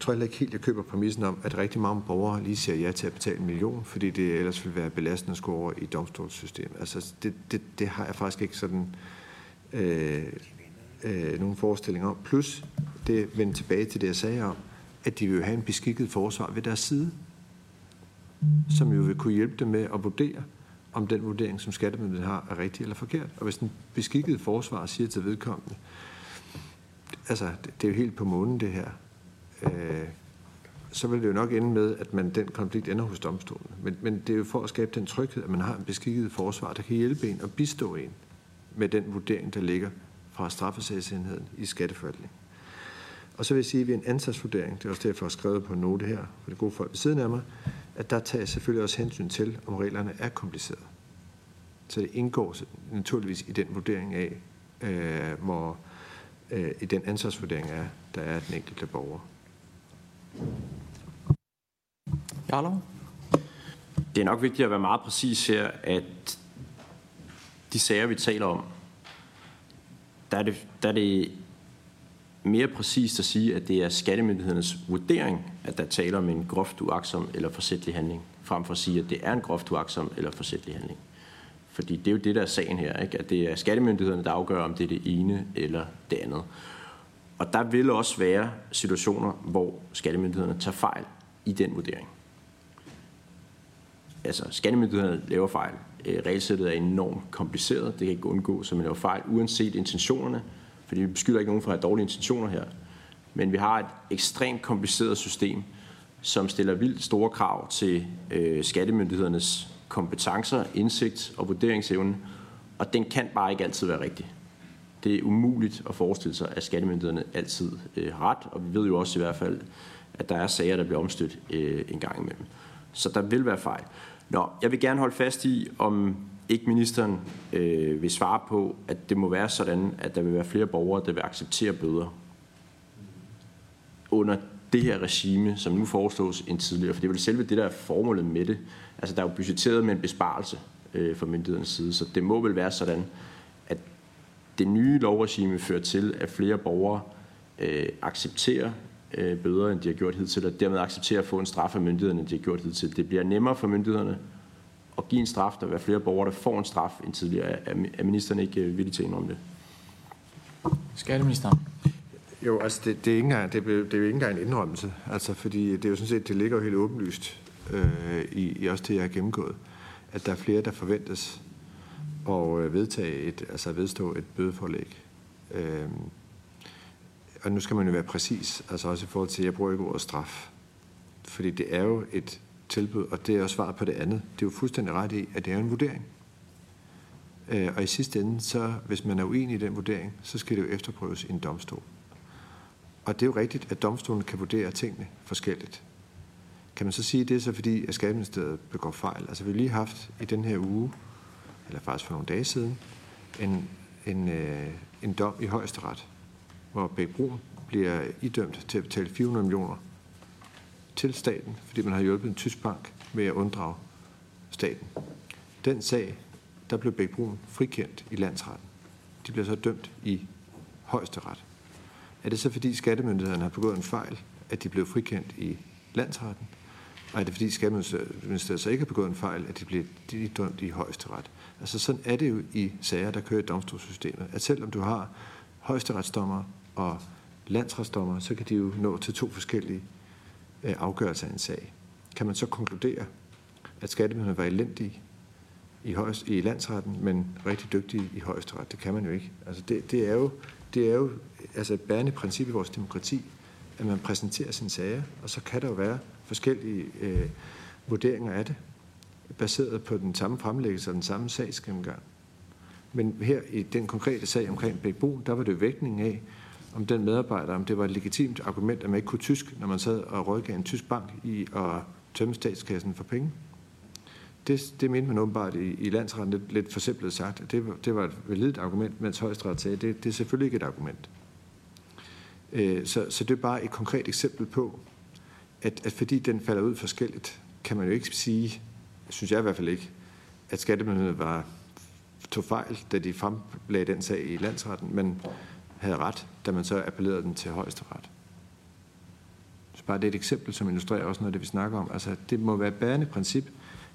tror heller ikke helt, jeg køber præmissen om, at rigtig mange borgere lige siger ja til at betale en million, fordi det ellers vil være belastende at over i domstolssystemet. Altså, det, det, det har jeg faktisk ikke sådan øh, øh, nogen forestilling om. Plus, det vender tilbage til det, jeg sagde om, at de vil have en beskikket forsvar ved deres side, som jo vil kunne hjælpe dem med at vurdere, om den vurdering, som skattemyndigheden har, er rigtig eller forkert. Og hvis den beskikkede forsvar siger til vedkommende, altså, det er jo helt på månen det her, øh, så vil det jo nok ende med, at man den konflikt ender hos domstolen. Men, men det er jo for at skabe den tryghed, at man har en beskikket forsvar, der kan hjælpe en og bistå en med den vurdering, der ligger fra straffesagsenheden i skatteforvaltningen. Og så vil jeg sige, at vi en ansatsvurdering, det er også derfor, jeg har skrevet på en note her, for det gode folk ved siden af mig, at der tager selvfølgelig også hensyn til, om reglerne er komplicerede. Så det indgår naturligvis i den vurdering af, øh, hvor øh, i den ansvarsvurdering er, der er den enkelte borger. Jarlov? Det er nok vigtigt at være meget præcis her, at de sager, vi taler om, der er det, der er det mere præcist at sige, at det er skattemyndighedernes vurdering, at der taler om en groft uaksom eller forsætlig handling, frem for at sige, at det er en groft uaksom eller forsætlig handling. Fordi det er jo det, der er sagen her, ikke? at det er skattemyndighederne, der afgør, om det er det ene eller det andet. Og der vil også være situationer, hvor skattemyndighederne tager fejl i den vurdering. Altså, skattemyndighederne laver fejl. Øh, regelsættet er enormt kompliceret. Det kan ikke undgå, så man laver fejl, uanset intentionerne. Fordi vi beskylder ikke nogen for at have dårlige intentioner her. Men vi har et ekstremt kompliceret system, som stiller vildt store krav til øh, skattemyndighedernes kompetencer, indsigt og vurderingsevne, og den kan bare ikke altid være rigtig. Det er umuligt at forestille sig, at skattemyndighederne altid øh, har ret, og vi ved jo også i hvert fald, at der er sager, der bliver omstødt øh, en gang imellem. Så der vil være fejl. Nå, jeg vil gerne holde fast i, om ikke ministeren øh, vil svare på, at det må være sådan, at der vil være flere borgere, der vil acceptere bøder under det her regime, som nu foreslås end tidligere. For det er vel selve det, der er formålet med det. Altså, der er jo budgetteret med en besparelse øh, fra myndighedernes side, så det må vel være sådan, det nye lovregime fører til, at flere borgere øh, accepterer øh, bøder, end de har gjort hidtil, og dermed accepterer at få en straf af myndighederne, end de har gjort hidtil. Det bliver nemmere for myndighederne at give en straf, der vil være flere borgere, der får en straf end tidligere. Er, er ministeren ikke øh, villig til at om det? Skatteministeren. Jo, altså det, det, er ikke engang, det, er, det er jo ikke engang en indrømmelse, altså fordi det er jo sådan set, det ligger jo helt åbenlyst øh, i, i også det, jeg har gennemgået, at der er flere, der forventes og øh, vedtage et, altså vedstå et bødeforlæg. Øh, og nu skal man jo være præcis, altså også i forhold til, jeg bruger ikke ordet straf, fordi det er jo et tilbud, og det er også svaret på det andet. Det er jo fuldstændig ret i, at det er en vurdering. Øh, og i sidste ende, så hvis man er uenig i den vurdering, så skal det jo efterprøves i en domstol. Og det er jo rigtigt, at domstolen kan vurdere tingene forskelligt. Kan man så sige, at det er så fordi, at Skatteministeriet begår fejl? Altså vi har lige haft i den her uge, eller faktisk for nogle dage siden, en, en, øh, en dom i højesteret, hvor Bæk Brun bliver idømt til at betale 400 millioner til staten, fordi man har hjulpet en tysk bank med at unddrage staten. Den sag, der blev Bæk Brun frikendt i landsretten. de bliver så dømt i højesteret. Er det så fordi skattemyndighederne har begået en fejl, at de blev frikendt i landsretten? Og er fordi Skatteministeriet så ikke har begået en fejl, at de bliver de dømt i højesteret? Altså sådan er det jo i sager, der kører i domstolssystemet. At selvom du har højesteretsdommer og landsretsdommer, så kan de jo nå til to forskellige øh, afgørelser af en sag. Kan man så konkludere, at skattemyndighederne var elendige i, højst, i landsretten, men rigtig dygtige i højesteret? Det kan man jo ikke. Altså det, det er jo, det er jo altså et bærende princip i vores demokrati, at man præsenterer sine sager, og så kan der jo være forskellige øh, vurderinger af det, baseret på den samme fremlæggelse og den samme sagsgennemgang. Men her i den konkrete sag omkring Bækbo, der var det vægtningen af, om den medarbejder, om det var et legitimt argument, at man ikke kunne tysk, når man sad og rådgav en tysk bank i at tømme statskassen for penge. Det, det mente man åbenbart i, i landsretten lidt, lidt forsimplet sagt. Det, det var et validt argument, mens højesteret sagde, det, det er selvfølgelig ikke et argument. Øh, så, så det er bare et konkret eksempel på, at, at fordi den falder ud forskelligt, kan man jo ikke sige, synes jeg i hvert fald ikke, at skattemyndigheden var tog fejl, da de fremlagde den sag i landsretten, men havde ret, da man så appellerede den til højesteret. Så bare det er et eksempel, som illustrerer også noget af det, vi snakker om. Altså, det må være et bærende princip,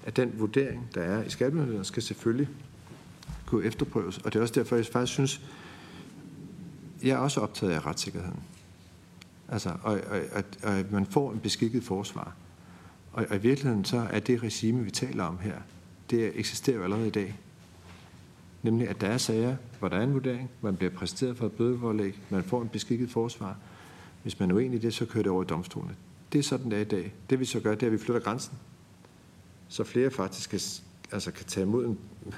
at den vurdering, der er i skattemyndigheden, skal selvfølgelig kunne efterprøves. Og det er også derfor, jeg faktisk synes, jeg er også optaget af retssikkerheden. Altså, og, og, og, og at man får en beskikket forsvar. Og, og i virkeligheden så er det regime, vi taler om her, det eksisterer jo allerede i dag. Nemlig, at der er sager, hvor der er en vurdering, man bliver præsenteret for et bødeforlæg, man får en beskikket forsvar. Hvis man er uenig i det, så kører det over i domstolene. Det er sådan, det er i dag. Det vi så gør, det er, at vi flytter grænsen. Så flere faktisk kan, altså kan tage imod en,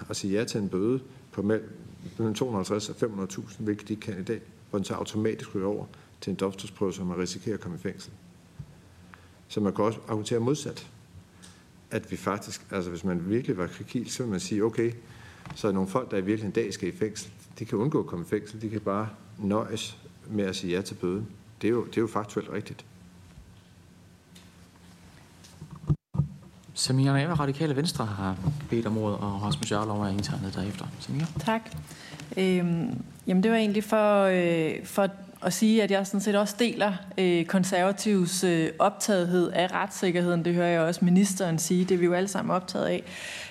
og sige ja til en bøde på mellem 250 og 500.000, hvilket de kan i dag, hvor den så automatisk ryger over til en domstolsprøve, så man risikerer at komme i fængsel. Så man kan også argumentere modsat. At vi faktisk, altså hvis man virkelig var krikil, så vil man sige, okay, så er nogle folk, der i virkeligheden dag skal i fængsel, de kan undgå at komme i fængsel, de kan bare nøjes med at sige ja til bøden. Det er jo, det er jo faktuelt rigtigt. Samira Nava, Radikale Venstre, har bedt om ordet, og Rasmus Jarlov er indtegnet derefter. Samira? Tak. Øhm, jamen det var egentlig for, øh, for at sige, at jeg sådan set også deler øh, konservativs øh, optagethed af retssikkerheden. Det hører jeg også ministeren sige. Det er vi jo alle sammen optaget af.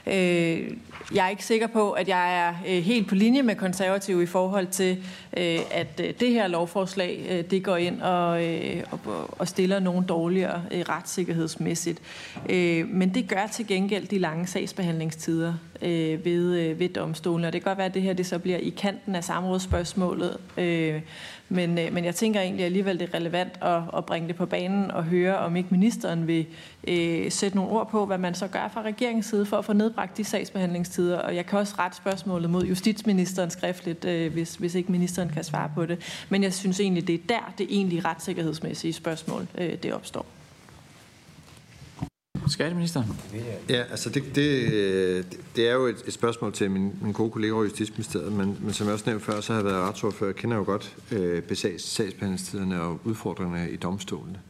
Øh, jeg er ikke sikker på, at jeg er øh, helt på linje med konservativ i forhold til, øh, at øh, det her lovforslag øh, det går ind og, øh, og, og stiller nogen dårligere øh, retssikkerhedsmæssigt. Øh, men det gør til gengæld de lange sagsbehandlingstider øh, ved, øh, ved domstolen. Og det kan godt være, at det her det så bliver i kanten af samrådsspørgsmålet. Øh, men, øh, men jeg tænker egentlig alligevel, det er relevant at, at bringe det på banen og høre, om ikke ministeren vil øh, sætte nogle ord på, hvad man så gør fra regeringens side for at få nedbragt de sagsbehandlingstider. Og jeg kan også rette spørgsmålet mod justitsministeren skriftligt, øh, hvis, hvis ikke ministeren kan svare på det. Men jeg synes egentlig, det er der, det egentlige retssikkerhedsmæssige spørgsmål, øh, det opstår. Skatteminister. Ja, altså det, det, det er jo et, et spørgsmål til min, min gode kollega i Justitsministeriet, men, men som jeg også nævnte før, så har jeg været retsordfører, kender jo godt øh, besags, sagsbehandlingstiderne og udfordringerne i domstolene.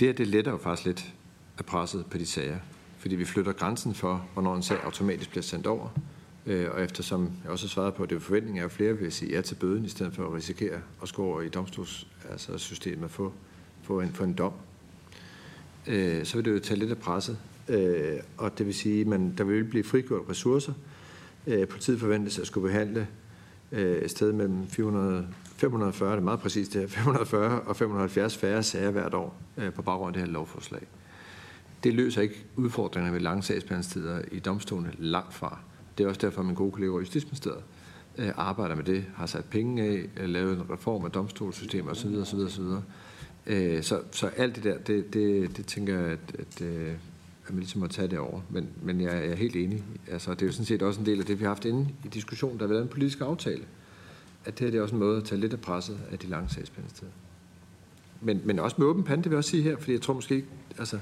Det her, det letter jo faktisk lidt af presset på de sager, fordi vi flytter grænsen for, hvornår en sag automatisk bliver sendt over, øh, og eftersom jeg også har svaret på, at det er forventning af, at flere vil sige ja til bøden, i stedet for at risikere at skulle over i domstolssystemet altså og få, få, en, få en dom, øh, så vil det jo tage lidt af presset. Øh, og det vil sige, at man, der vil blive frigjort ressourcer. Øh, politiet forventes at skulle behandle øh, et sted mellem 400, 540, det er meget præcist det her, 540 og 570 færre sager hvert år øh, på baggrund af det her lovforslag. Det løser ikke udfordringerne ved lange sagsbehandlingstider i domstolene langt fra. Det er også derfor, at min gode kollega i Justitsministeriet øh, arbejder med det, har sat penge af, lavet en reform af domstolssystemet osv. osv., osv. Øh, så, så alt det der, det, det, det tænker jeg, at, at, øh, at man ligesom må tage det over. Men, men jeg er helt enig. Altså, det er jo sådan set også en del af det, vi har haft inde i diskussionen. Der har været en politisk aftale. At det her det er også en måde at tage lidt af presset af de lange sagsbehandlingstider. Men, men også med åben pande, det vil jeg også sige her, fordi jeg tror måske ikke, altså,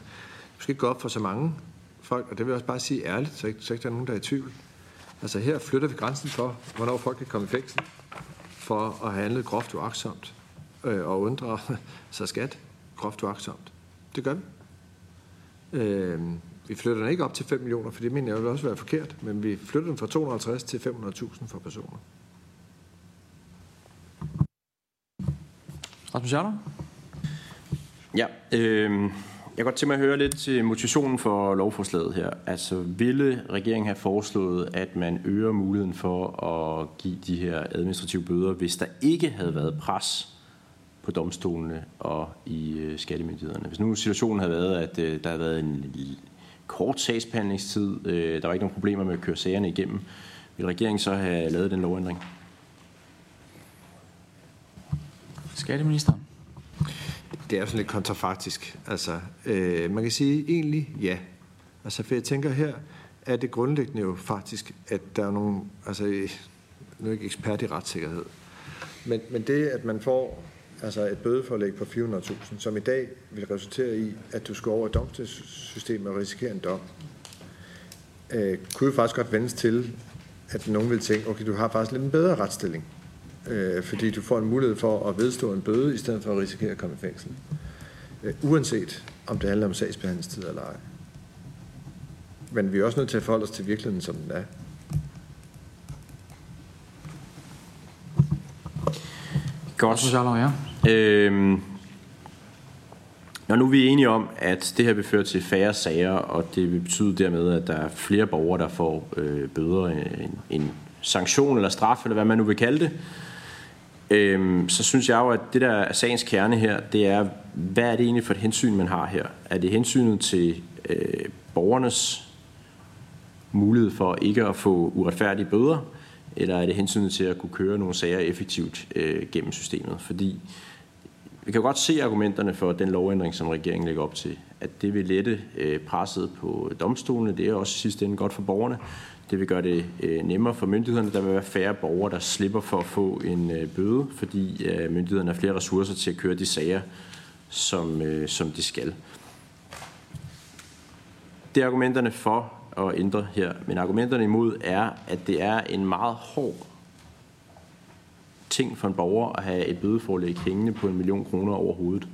måske ikke gå op for så mange folk, og det vil jeg også bare sige ærligt, så ikke, så ikke der er nogen, der er i tvivl. Altså her flytter vi grænsen for, hvornår folk kan komme i fængsel for at have handlet groft uaksomt øh, og undre sig skat groft uagtsomt. Det gør vi. Øh, vi flytter den ikke op til 5 millioner, for det mener jeg vil også være forkert, men vi flytter den fra 250 til 500.000 for personer. Rasmus Jarlov? Ja, øh, jeg kan godt tænke mig at høre lidt til motivationen for lovforslaget her. Altså, ville regeringen have foreslået, at man øger muligheden for at give de her administrative bøder, hvis der ikke havde været pres på domstolene og i øh, skattemyndighederne? Hvis nu situationen havde været, at øh, der havde været en kort sagsbehandlingstid, øh, der var ikke nogen problemer med at køre sagerne igennem, vil regeringen så have lavet den lovændring? Skatteministeren? Det er jo sådan lidt kontrafaktisk. Altså, øh, man kan sige egentlig ja. Altså, for jeg tænker her, er det grundlæggende jo faktisk, at der er nogle, altså, nu er jeg ikke ekspert i retssikkerhed, men, men det, at man får altså et bødeforlæg på 400.000, som i dag vil resultere i, at du skal over i domstolssystemet og risikere en dom, øh, kunne jo faktisk godt vendes til, at nogen vil tænke, okay, du har faktisk lidt en bedre retsstilling, øh, fordi du får en mulighed for at vedstå en bøde, i stedet for at risikere at komme i fængsel. Øh, uanset om det handler om sagsbehandlingstid eller ej. Men vi er også nødt til at forholde os til virkeligheden, som den er. Godt. så ja. Øhm, når nu vi er enige om, at det her vil føre til færre sager, og det vil betyde dermed, at der er flere borgere, der får øh, bøder, øh, en, en sanktion eller straf, eller hvad man nu vil kalde det, øhm, så synes jeg jo, at det der er sagens kerne her, det er, hvad er det egentlig for et hensyn, man har her? Er det hensynet til øh, borgernes mulighed for ikke at få uretfærdige bøder, eller er det hensynet til at kunne køre nogle sager effektivt øh, gennem systemet? Fordi vi kan jo godt se argumenterne for den lovændring, som regeringen lægger op til, at det vil lette øh, presset på domstolene. Det er også sidst sidste ende godt for borgerne. Det vil gøre det øh, nemmere for myndighederne. Der vil være færre borgere, der slipper for at få en øh, bøde, fordi myndighederne har flere ressourcer til at køre de sager, som, som de skal. Det er argumenterne for at ændre her, men argumenterne imod er, at det er en meget hård ting for en borger at have et bødeforlæg hængende på en million kroner over hovedet.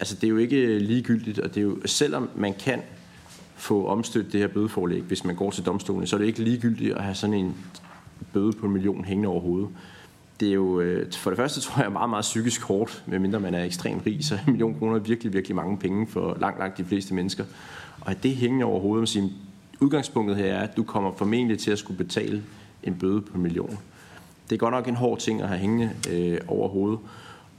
Altså det er jo ikke ligegyldigt, og det er jo, selvom man kan få omstødt det her bødeforlæg, hvis man går til domstolen, så er det ikke ligegyldigt at have sådan en bøde på en million hængende over hovedet. Det er jo, øh, for det første tror jeg, meget, meget psykisk hårdt, medmindre man er ekstremt rig, så en million kroner er virkelig, virkelig mange penge for langt, langt de fleste mennesker. Og at det hænger over hovedet, man siger, udgangspunktet her er, at du kommer formentlig til at skulle betale en bøde på en million. Det er godt nok en hård ting at have hængende øh, over hovedet.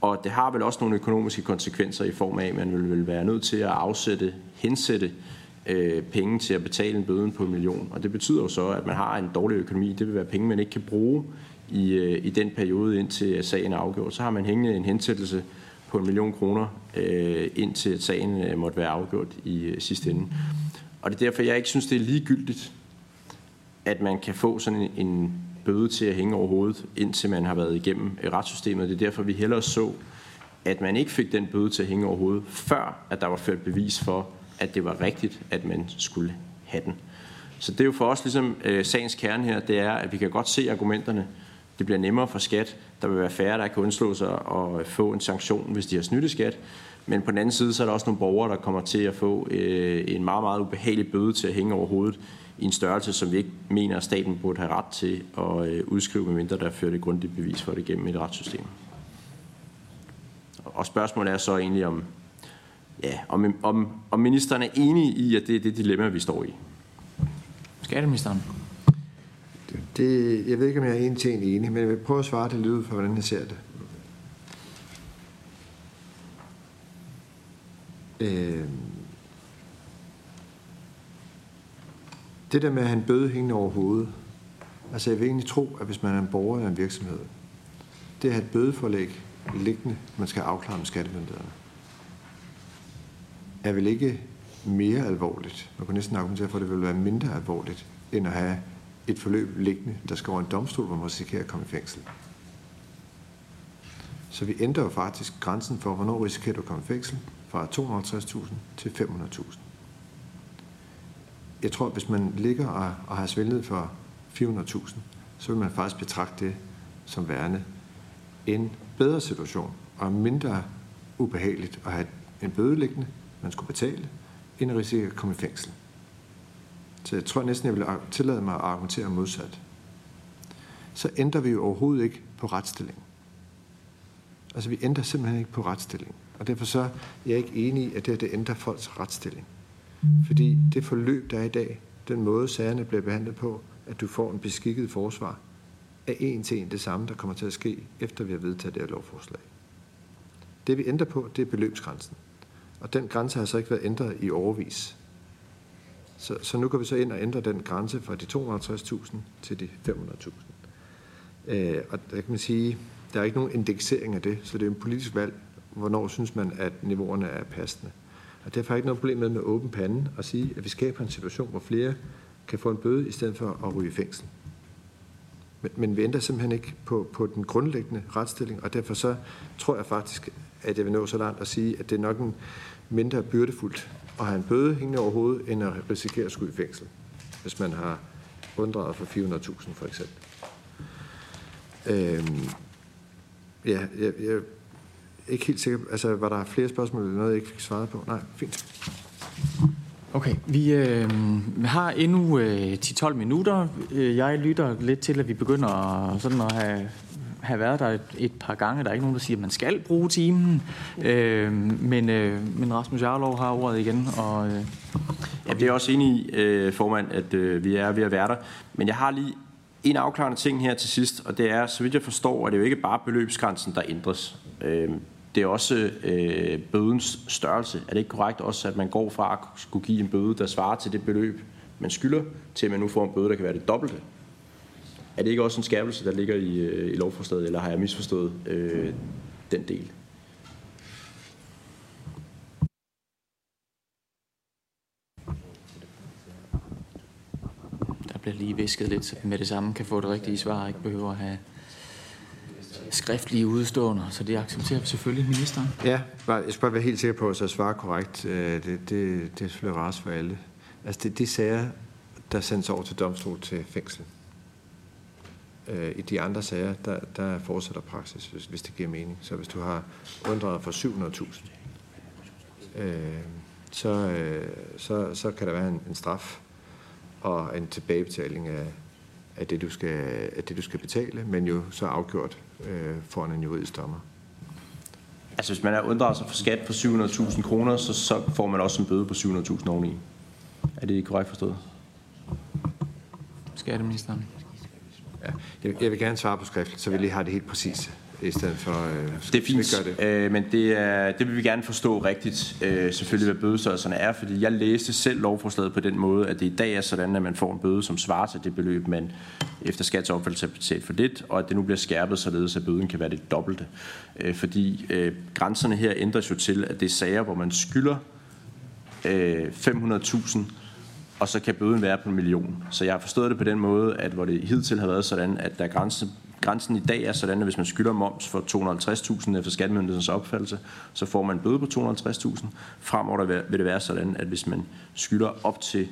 Og det har vel også nogle økonomiske konsekvenser i form af, at man vil, vil være nødt til at afsætte, hensætte øh, penge til at betale en bøde på en million. Og det betyder jo så, at man har en dårlig økonomi. Det vil være penge, man ikke kan bruge i, øh, i den periode, indtil sagen er afgjort. Så har man hængende en hensættelse på en million kroner, øh, indtil sagen øh, måtte være afgjort i øh, sidste ende. Og det er derfor, jeg ikke synes, det er ligegyldigt, at man kan få sådan en, en bøde til at hænge over hovedet, indtil man har været igennem øh, retssystemet. Det er derfor, vi hellere så, at man ikke fik den bøde til at hænge over hovedet, før at der var ført bevis for, at det var rigtigt, at man skulle have den. Så det er jo for os ligesom øh, sagens kerne her, det er, at vi kan godt se argumenterne. Det bliver nemmere for skat. Der vil være færre, der kan undslå sig og få en sanktion, hvis de har snydt skat. Men på den anden side, så er der også nogle borgere, der kommer til at få øh, en meget, meget ubehagelig bøde til at hænge over hovedet i en størrelse, som vi ikke mener, at staten burde have ret til at øh, udskrive, medmindre der fører det grundigt bevis for det gennem et retssystem. Og spørgsmålet er så egentlig, om, ja, om, om, om ministeren er enig i, at det er det dilemma, vi står i. Skatteministeren? Det, jeg ved ikke, om jeg er en til en enig, men jeg vil prøve at svare det lidt ud for, hvordan jeg ser det. Øh, det der med at have en bøde hængende over hovedet, altså jeg vil egentlig tro, at hvis man er en borger eller en virksomhed, det at have et bødeforlæg liggende, man skal afklare med skattemyndighederne, er vel ikke mere alvorligt. Man kan næsten argumentere for, at det vil være mindre alvorligt, end at have et forløb liggende, der skal over en domstol, hvor man risikerer at komme i fængsel. Så vi ændrer jo faktisk grænsen for, hvornår risikerer du at komme i fængsel, fra 250.000 til 500.000. Jeg tror, at hvis man ligger og, og har svindlet for 400.000, så vil man faktisk betragte det som værende en bedre situation, og mindre ubehageligt at have en bødeliggende, man skulle betale, end at risikere at komme i fængsel. Så jeg tror næsten, jeg vil tillade mig at argumentere modsat. Så ændrer vi jo overhovedet ikke på retsstillingen. Altså, vi ændrer simpelthen ikke på retsstillingen. Og derfor så er jeg ikke enig i, at det, det ændrer folks retsstilling. Fordi det forløb, der er i dag, den måde sagerne bliver behandlet på, at du får en beskikket forsvar, er en til en det samme, der kommer til at ske, efter vi har vedtaget det her lovforslag. Det vi ændrer på, det er beløbsgrænsen. Og den grænse har så ikke været ændret i overvis. Så, så nu kan vi så ind og ændre den grænse fra de 250.000 til de 500.000. Øh, og der kan man sige, der er ikke nogen indeksering af det, så det er en politisk valg, hvornår synes man, at niveauerne er passende. Og derfor er ikke noget problem med med åben pande at sige, at vi skaber en situation, hvor flere kan få en bøde, i stedet for at ryge i fængsel. Men, men vi ændrer simpelthen ikke på, på den grundlæggende retsstilling, og derfor så tror jeg faktisk, at jeg vil nå så langt at sige, at det er nok en mindre byrdefuldt at have en bøde hængende over hovedet, end at risikere at skulle i fængsel, hvis man har unddraget for 400.000 for eksempel. Øhm, ja, jeg, jeg ikke helt sikker. Altså, var der flere spørgsmål eller noget, jeg ikke fik svaret på? Nej, fint. Okay, vi øh, har endnu øh, 10-12 minutter. Øh, jeg lytter lidt til, at vi begynder sådan at have, have været der et, et par gange. Der er ikke nogen, der siger, at man skal bruge timen. Øh, men, øh, men Rasmus Jarlov har ordet igen. Og, øh, ja, det er også enig i, øh, formand, at øh, vi er ved at være der. Men jeg har lige en afklarende ting her til sidst, og det er, så vidt jeg forstår, at det jo ikke bare beløbsgrænsen, der ændres. Øh, det er også øh, bødens størrelse. Er det ikke korrekt også, at man går fra at skulle give en bøde, der svarer til det beløb, man skylder, til at man nu får en bøde, der kan være det dobbelte? Er det ikke også en skærpelse, der ligger i, øh, i lovforslaget, eller har jeg misforstået øh, den del? Der bliver lige visket lidt, så med det samme kan få det rigtige svar, ikke behøver at have skriftlige udstående, så det accepterer vi selvfølgelig ministeren. Ja, jeg skal bare være helt sikker på, at jeg svarer korrekt. Øh, det, det, det er selvfølgelig rart for alle. Altså, det er de sager, der sendes over til domstol til fængsel. Øh, I de andre sager, der, der fortsætter praksis, hvis, hvis det giver mening. Så hvis du har undret for 700.000, øh, så, øh, så, så kan der være en, en straf og en tilbagebetaling af, af det, du skal, af det, du skal betale, men jo så afgjort øh, foran en juridisk dommer. Altså hvis man er unddraget sig for skat på 700.000 kroner, så, så får man også en bøde på 700.000 oveni. Er det korrekt forstået? Skatteministeren. Ja, jeg, jeg vil gerne svare på skriftligt, så vi lige har det helt præcist i stedet for... Øh, det er fint, det. Øh, men det, er, det vil vi gerne forstå rigtigt, øh, selvfølgelig hvad bødestørrelserne er, fordi jeg læste selv lovforslaget på den måde, at det i dag er sådan, at man får en bøde, som svarer til det beløb, man efter skats opfattelse har betalt for lidt, og at det nu bliver skærpet, således at bøden kan være det dobbelte. Øh, fordi øh, grænserne her ændres jo til, at det er sager, hvor man skylder øh, 500.000 og så kan bøden være på en million. Så jeg har forstået det på den måde, at hvor det hidtil har været sådan, at der grænsen, grænsen i dag er sådan, at hvis man skylder moms for 250.000 efter øh, skattemyndighedens opfattelse, så får man en bøde på 250.000. Fremover vil det være sådan, at hvis man skylder op til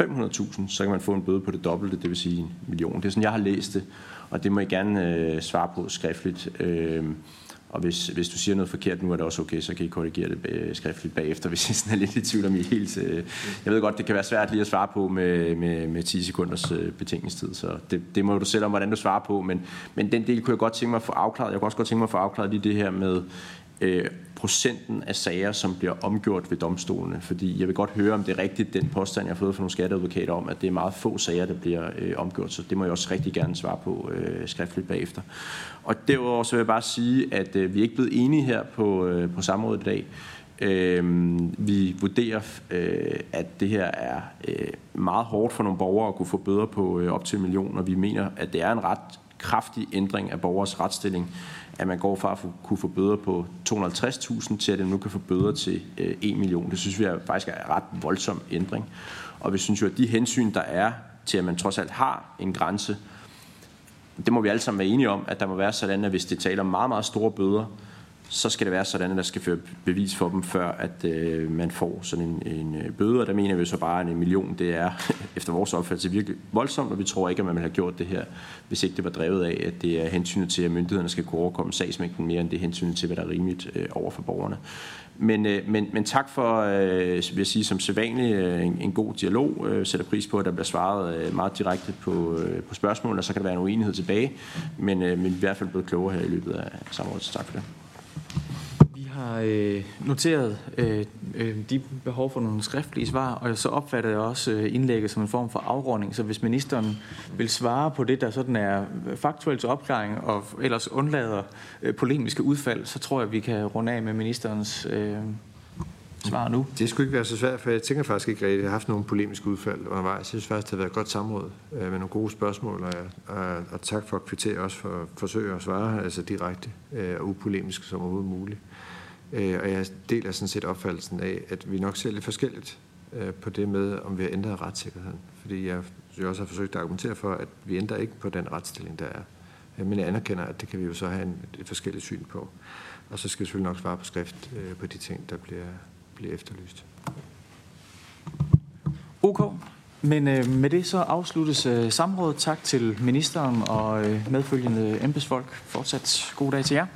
500.000, så kan man få en bøde på det dobbelte, det vil sige en million. Det er sådan, jeg har læst det, og det må I gerne øh, svare på skriftligt. Øh, og hvis, hvis du siger noget forkert nu, er det også okay, så kan I korrigere det øh, skriftligt bagefter, hvis I sådan er lidt i tvivl om I helt... Øh, jeg ved godt, det kan være svært lige at svare på med, med, med 10 sekunders øh, så det, det må du selv om, hvordan du svarer på, men, men den del kunne jeg godt tænke mig at få afklaret. Jeg kunne også godt tænke mig at få afklaret lige det her med øh, procenten af sager, som bliver omgjort ved domstolene. Fordi jeg vil godt høre, om det er rigtigt, den påstand, jeg har fået fra nogle skatteadvokater om, at det er meget få sager, der bliver øh, omgjort. Så det må jeg også rigtig gerne svare på øh, skriftligt bagefter. Og derudover så vil jeg bare sige, at øh, vi er ikke blevet enige her på, øh, på samrådet i dag. Øh, vi vurderer, øh, at det her er øh, meget hårdt for nogle borgere at kunne få bøder på øh, op til en million, og vi mener, at det er en ret kraftig ændring af borgers retsstilling, at man går fra at kunne få bøder på 250.000 til, at man nu kan få bøder til øh, 1 million. Det synes vi er, faktisk er en ret voldsom ændring. Og vi synes jo, at de hensyn, der er til, at man trods alt har en grænse, det må vi alle sammen være enige om, at der må være sådan, at hvis det taler om meget, meget store bøder, så skal det være sådan, at der skal føre bevis for dem, før at øh, man får sådan en, en øh, bøde. Og der mener vi så bare, at en million, det er efter vores opfattelse virkelig voldsomt, og vi tror ikke, at man ville have gjort det her, hvis ikke det var drevet af, at det er hensynet til, at myndighederne skal kunne overkomme sagsmængden mere, end det er hensynet til, hvad der er rimeligt øh, over for borgerne. Men, øh, men, men tak for, øh, vil jeg sige, som sædvanligt, øh, en, en god dialog. Øh, sætter pris på, at der bliver svaret øh, meget direkte på, øh, på spørgsmål, og så kan der være en uenighed tilbage. Men, øh, men vi er i hvert fald blevet klogere her i løbet af samrådet, så tak for det. Vi har øh, noteret øh, øh, de behov for nogle skriftlige svar, og så opfatter jeg også øh, indlægget som en form for afrunding. Så hvis ministeren vil svare på det, der sådan er øh, faktuelt opklaring, og ellers undlader øh, polemiske udfald, så tror jeg, vi kan runde af med ministerens øh, svar nu. Det skulle ikke være så svært, for jeg tænker faktisk ikke rigtigt, at jeg har haft nogle polemiske udfald undervejs. Jeg synes faktisk, det har været et godt samråd øh, med nogle gode spørgsmål, og, og, og tak for at kvittere også for at forsøge at svare altså direkte øh, og upolemisk som overhovedet muligt. Øh, og jeg deler sådan set opfattelsen af, at vi nok ser lidt forskelligt øh, på det med, om vi har ændret retssikkerheden. Fordi jeg, jo også har forsøgt at argumentere for, at vi ændrer ikke på den retsstilling, der er. Øh, men jeg anerkender, at det kan vi jo så have en, et forskelligt syn på. Og så skal vi selvfølgelig nok svare på skrift øh, på de ting, der bliver, bliver efterlyst. OK. Men øh, med det så afsluttes øh, samrådet. Tak til ministeren og øh, medfølgende embedsfolk. Fortsat god dag til jer.